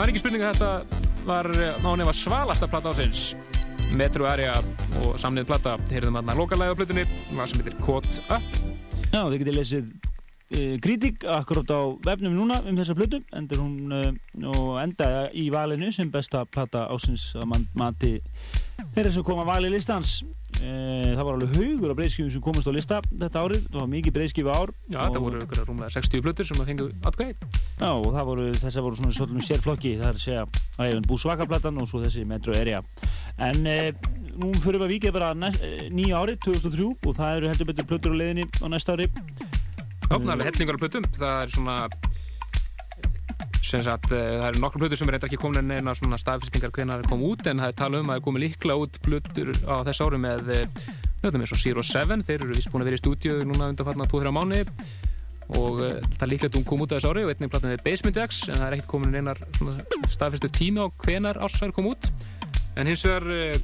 Speaker 8: er ekki spurning að þetta var mánu var svalasta platta ásins Metro Area og samnið platta heyrðum aðna lokalæða á plutunni það sem heitir Caught Up
Speaker 9: Já, þið getið lesið uh, kritík akkurát á vefnum núna um þessa plötu endur hún uh, og enda í valinu sem besta plata ásins að man, mati þeirra sem koma að vali listans E, það var alveg haugur af breyðskifum sem komast á lista þetta árið. Það var mikið breyðskifu ár.
Speaker 8: Já, þetta voru ykkur rúmlega 60 plötur sem að fengu atkvæði.
Speaker 9: Já, og það voru, þessar voru svona svolítið sérflokki. Það er að segja að ég bú svakaplatan og svo þessi Metro Area. En e, nú fyrir við að vikið bara næst, e, nýja árið, 2003, og það eru heldur betur plötur á leiðinni á næsta ári.
Speaker 8: Já, það er alveg hellingar af plötum. Það er svona sem sagt, eh, það eru nokkru plötur sem er reyndar ekki komin en neina svona staðfestingar hvenar það kom út en það er talað um að það er komið líklega út plötur á þess ári með nöðum eins og Zero Seven, þeir eru vist búin að vera í stúdíu núna undan fatna 2-3 mánu og uh, það líklega að hún kom út á þess ári og einnig platan með Basement X en það er ekkert komin einar staðfestu tími á hvenar ásæður kom út. En hins vegar uh,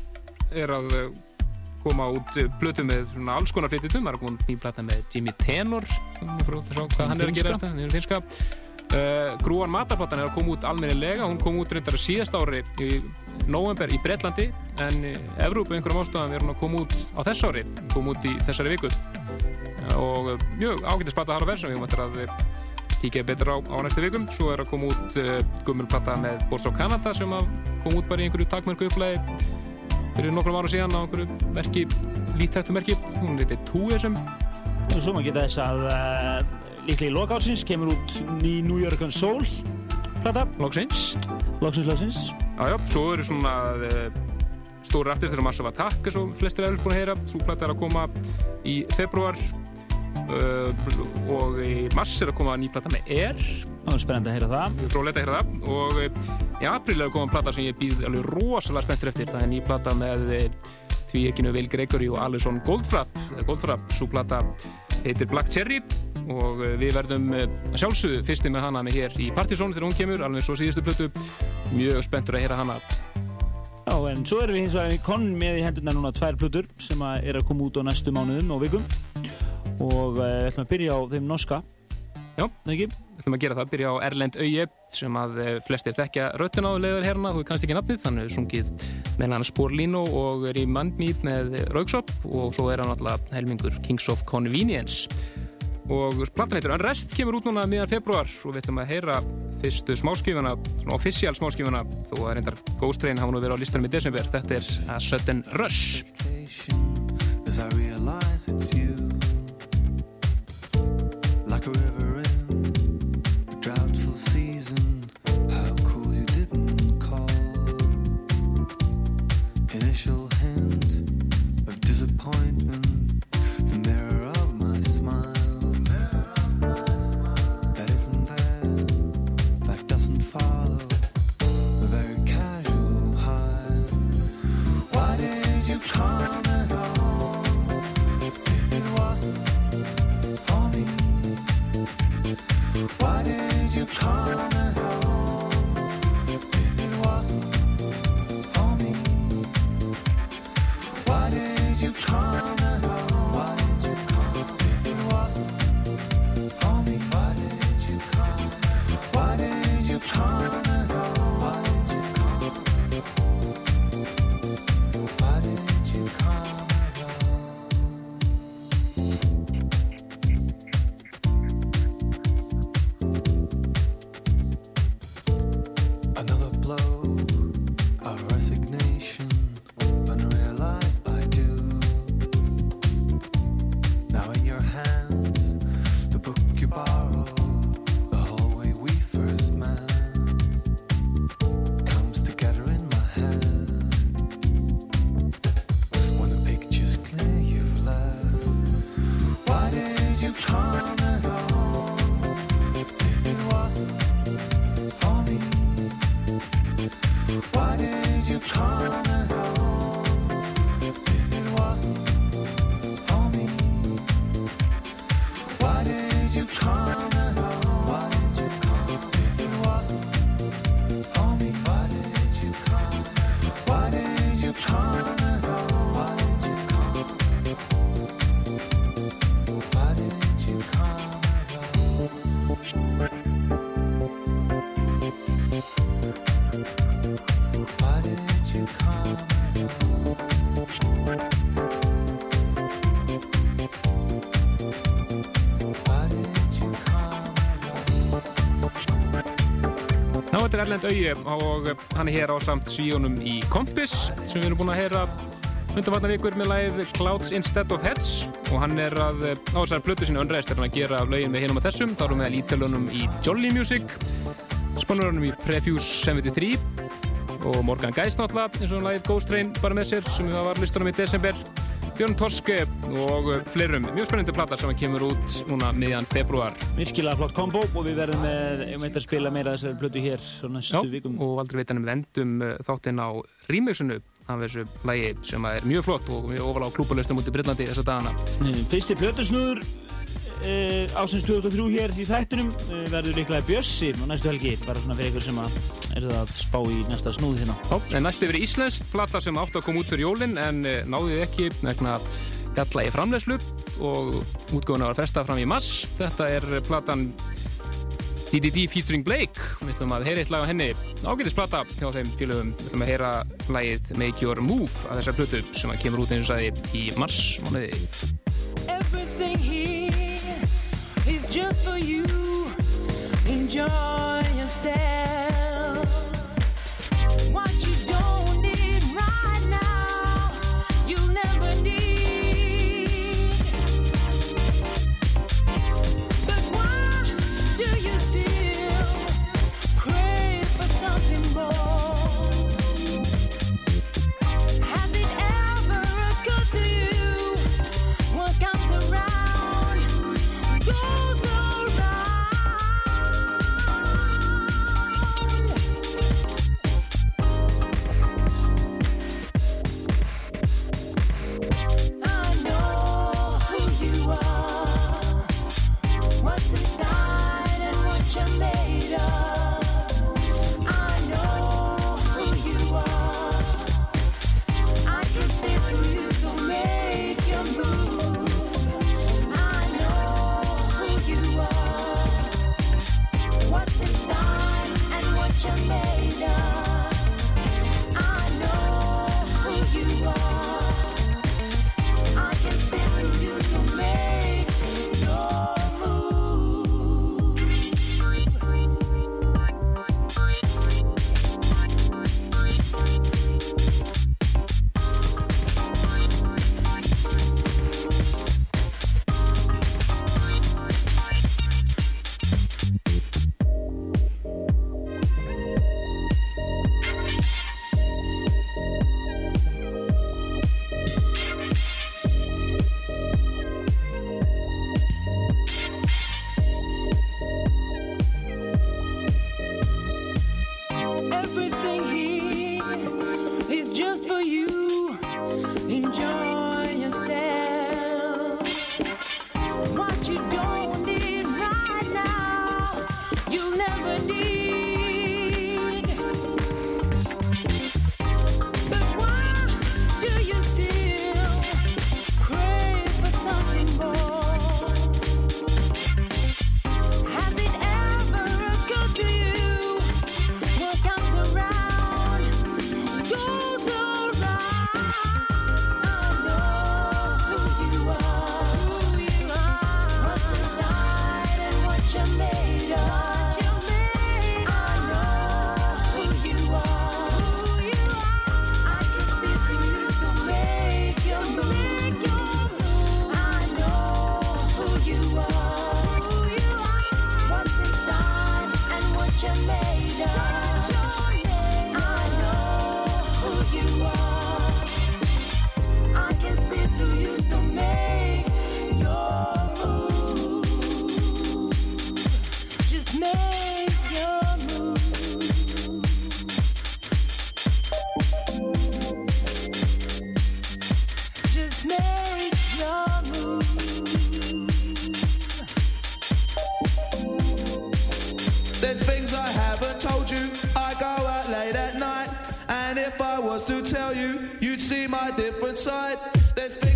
Speaker 8: er að uh, koma út plötu með svona alls konar flyttitum, það er komin nýjum platan með Jimmy Tenor, frá þess að hvað hann er að gera þetta, það er finska Uh, Grúan Matarplattan er að koma út almennilega, hún kom út reyndar síðast ári í november í Breitlandi en í Evrópu einhverjum ástofan er hún að koma út á þess ári, kom út í þessari viku. Uh, og mjög ágættis platta þar á verðsum, við möttum að kíkja betur á, á næstu vikum, svo er að koma út uh, gummulplatta með Boss of Canada sem kom út bara í einhverju takmörku upplæði fyrir nokkrum ára síðan á einhverju merki, lítættu merki, hún heiti Tourism
Speaker 9: og svo maður geta þess að líklega í lokátsins kemur út ný New York and Soul plata.
Speaker 8: Loksins.
Speaker 9: Loksins, loksins.
Speaker 8: Jájá, svo eru svona uh, stóri artistir sem Massive Attack er svo flestir er búin að heyra. Svo plata er að koma í februar uh, og í mars er að koma nýplata með Air
Speaker 9: Það er spennandi að heyra það.
Speaker 8: Róleitt að heyra það. Og uh, í april er að koma plata sem ég býð alveg rosalega spenntur eftir. Það er nýplata með því ekkinu Will Gregory og Alison Goldfrapp. Goldfrapp, svo plata heitir Black Cherry og við verðum að sjálfsögðu fyrsti með hana með hér í Partizón þegar hún kemur, alveg svo síðustu plötu. Mjög spenntur að heyra hana.
Speaker 9: Já, en svo erum við hins vegar konn með í hendurna núna tvær plötur sem að er að koma út á næstu mánuðum og vikum. Og við ætlum að byrja á þeim norska.
Speaker 8: Já, við ætlum að gera það, byrja á Erlend Auje sem að flestir þekkja röttin á leiður herna, þú kannst ekki nafnið, þannig að sungið með hann Sporlino og er í Mandmead með Rauksop og svo er hann alltaf helmingur Kings of Convenience og platan heitir Unrest, kemur út núna miðan februar og við ætlum að heyra fyrstu smáskifuna, svona official smáskifuna þó að reyndar Ghost Train hafa nú verið á listanum í desember, þetta er A Sudden Rush. As I realize it's you. Like a river Why did you come Erlend Auði og hann er hér á samt svíunum í Kompis sem við erum búin að heyra undanvarnar vikur með lagið Clouds Instead of Heads. Og hann er að eh, á þessari plötu sinni önræðist er hann að gera lögin með hinum að þessum. Þá erum við að lítalunum í Jolly Music spannurunum í Prefuse 73 og Morgan Geist náttúrulega eins og hann lagið Ghost Train bara með sér sem við var listunum í desember Björn Torske og fleirum mjög spennandi plata sem kemur út núna miðjan februar
Speaker 9: Virkilega flott kombo og við verðum með, ég veit að spila meira þessari plötu hér svo næstu vikum.
Speaker 8: og aldrei veitanum við endum eh, þáttinn á remixinu af þessu lægi sem er mjög flott og mjög ofalega á klúbulistum út í Bryllandi þessa dagana.
Speaker 9: Fyrsti plötusnúður uh, ásins 2003 hér í þættunum uh, verður líklega Bjössi og næstu helgi, bara svona fyrir ykkur sem að er það að spá í næsta snúð hérna.
Speaker 8: Já, en næstu yfir Íslands, plata sem átt að koma út fyrir jólinn en uh, náðið ekki vegna galla í framlegslu og útgóðuna var festa fram í mass. Þetta er platan DDD featuring Blake við ætlum að heyra eitt lag á henni ágætis plata hjá þeim félögum við ætlum að heyra lagið Make Your Move að þessar plötu sem að kemur út eins og sagði í mars mánuði
Speaker 10: Everything here is just for you. Enjoy yourself.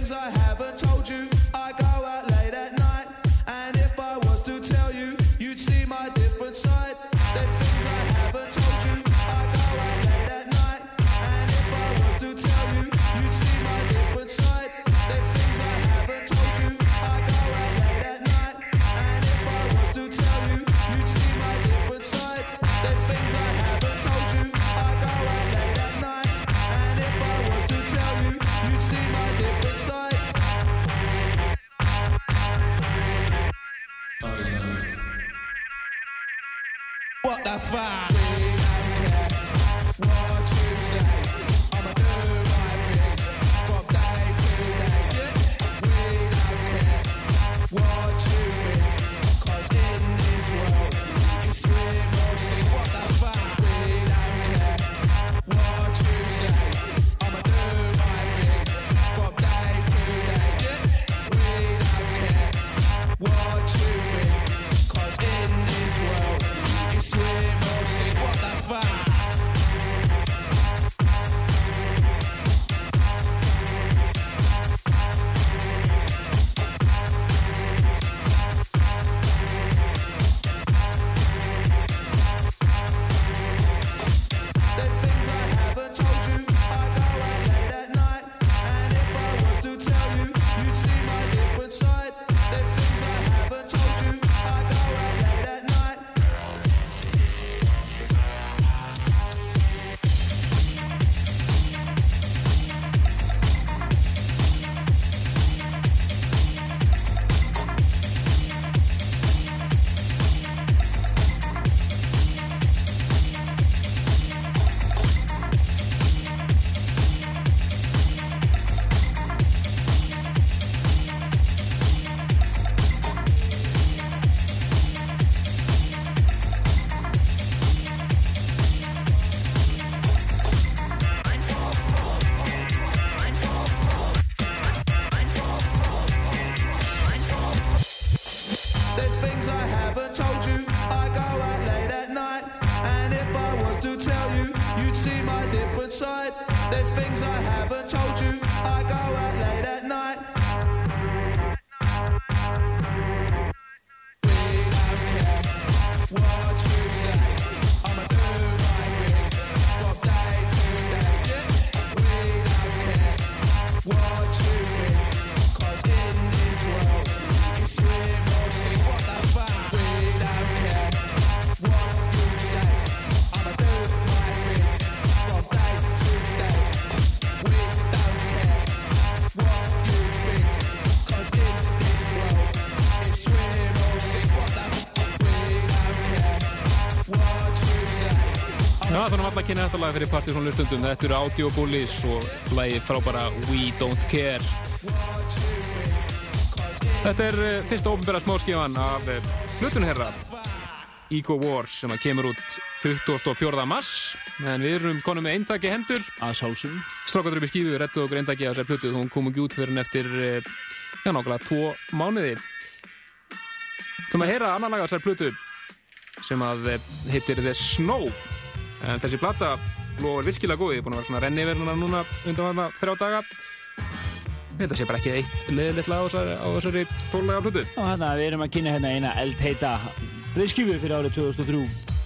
Speaker 10: I
Speaker 8: Að kynna þetta lag fyrir Partiðsson hlustundum. Þetta eru Audio Bullies og lagið frábæra We Don't Care. Þetta er uh, fyrsta ofnbæra smáskífan af uh, hlutunherra Ego Wars sem að kemur út 24. mars en við erum konum með eintaki hendur
Speaker 9: að sjálfsögum
Speaker 8: strákaður upp í skífu, rettu okkur eintaki af þessar plötu hún kom ekki út fyrir en eftir uh, já, nákvæmlega tvo mánuði Þú maður að heyra annan lag af þessar plötu sem að heitir The Snow en þessi plata lofar virkilega góð. Ég er búin að vera svona renni hana núna undan hana þrjá daga. Ég held að sé bara ekki eitt leðilegt lag á þessari, tónlega plötu.
Speaker 9: Og hérna, við erum að kynna hérna eina eldheita breyðskifu fyrir árið 2003.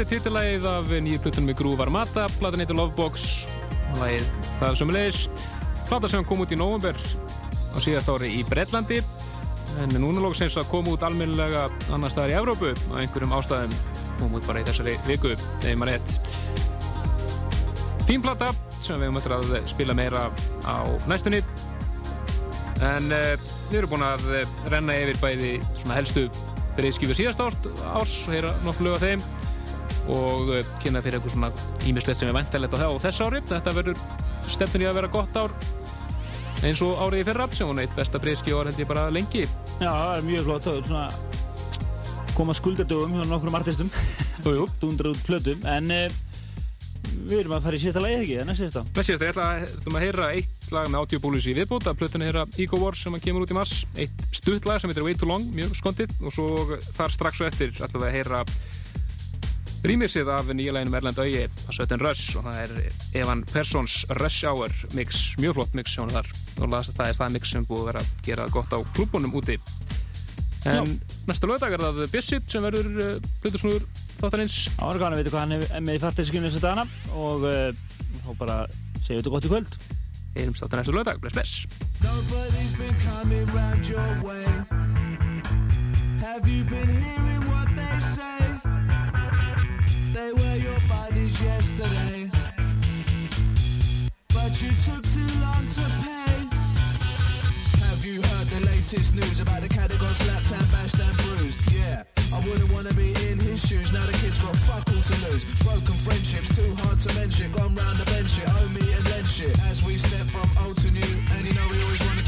Speaker 8: þetta er titillagið af nýju plutunum með Groove Armata, platan heitir Lovebox og lagið. Það er sömulegis. Plata sem kom út í november á síðast ári í Breitlandi en núna lóksins að koma út almennilega annar staðar í Evrópu. Á einhverjum ástæðum kom út bara í þessari viku, eða maður rétt. Fín plata sem við eftir að spila meira á næstunni. En uh, við erum búin að eh, renna yfir bæði svona helstu breyðskífu síðast árs og heyra nokkuð lög af þeim og uh, kynna fyrir eitthvað svona ímislegt sem er væntalegt á það þess ári. Þetta verður stefnir í að vera gott ár eins og árið í fyrra sem var eitt besta breyðskífu ár held ég bara lengi.
Speaker 9: Já, það er mjög flott, það er svona koma skuldardögum hjá nokkrum artistum. Dundra út plötum en uh, við erum að fara í síðasta lagi ekki, en að síðasta?
Speaker 8: Næst síðast, ég ætla að, að heyra eitt lag með 80 bólus í viðbót. Að plötunni heyra Ego Wars sem að kemur út í mars. Eitt stutt lag sem heitir Way Too Long, mjög skondið. Og svo þar strax og eftir við að heyra rýmirsið af nýja læginum Erlend Augi að Sötun Rush og það er Evan Persons Rush Hour mix, mjög flott mix sjónu þar. Og það er það mix sem búið að vera að gera gott á klúbunum úti. En næsta lögdag er það Bishop sem verður uh,
Speaker 9: Það var gaman að vita hvað hann er með í farteskinu þess að dana og uh, þá bara segjum við þetta gott í kvöld.
Speaker 8: Erum státtar næsta lögdag, bless bless.
Speaker 10: Nobody's been coming round your way. Have you been hearing what they say? They were your buddies yesterday. But you took too long to pay. Have you heard the latest news about the cat that got slapped and bashed and bruised? Yeah, I wouldn't wanna be in his shoes. Now the kid's got fuck all to lose. Broken friendships, too hard to mention. Gone round the bench shit, owe me and lend shit. As we step from old to new, and you know we always wanna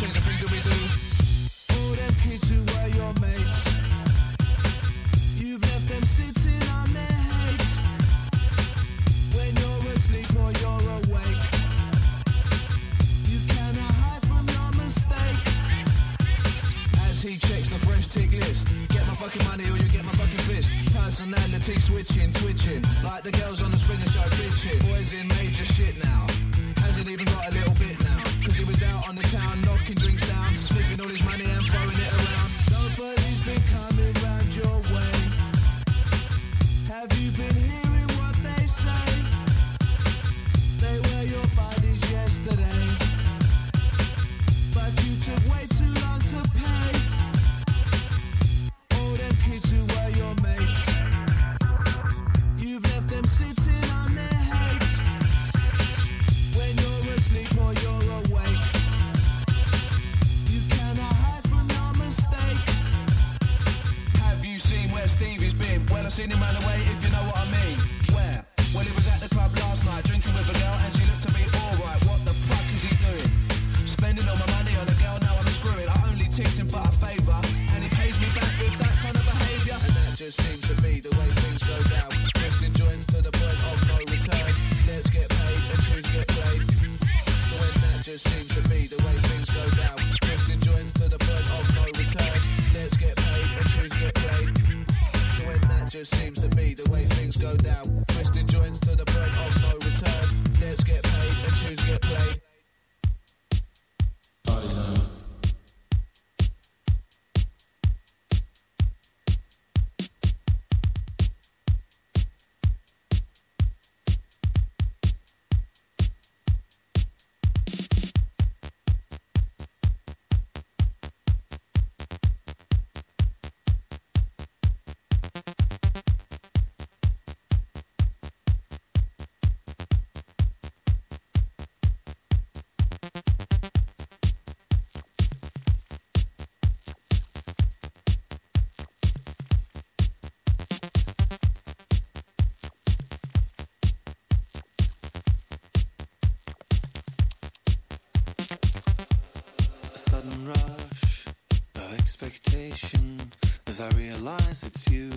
Speaker 10: as I
Speaker 11: realize it's you.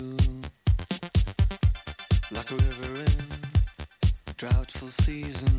Speaker 11: Like a river in a droughtful season,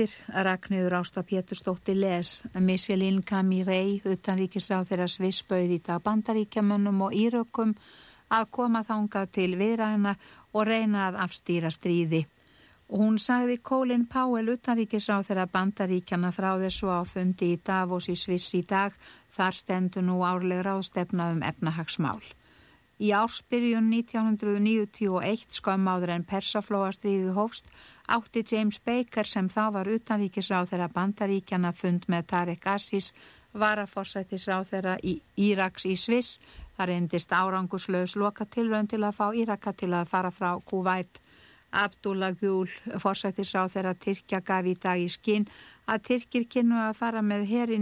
Speaker 12: Fréttir Ragnhildur Ásta Pétursdóttir les Michelin Camirei utanríkisráð þeirra svissbauð í dag bandaríkjamönnum og írökkum að koma þangað til viðræðina og reyna að afstýra stríði. Og hún sagði Colin Powell utanríkisráð þeirra bandaríkjana frá þessu á fundi í Davos í Sviss í dag þar stendur nú árleg ráðstefna um efnahagsmál. Í ársbyrjun 1991 skömm áður en persaflóastriðið hófst átti James Baker sem þá var utanríkisráð þeirra bandaríkjana fund með Tarek Assis varaforsættisráð þeirra í Íraks í Sviss. Það reyndist árangurslaus loka tilrönd til að fá Íraka til að fara frá Kuwait. Abdullah Gül, forsættisráð þeirra Tyrkja gaf í dag í skinn að Tyrkir kynnu að fara með herin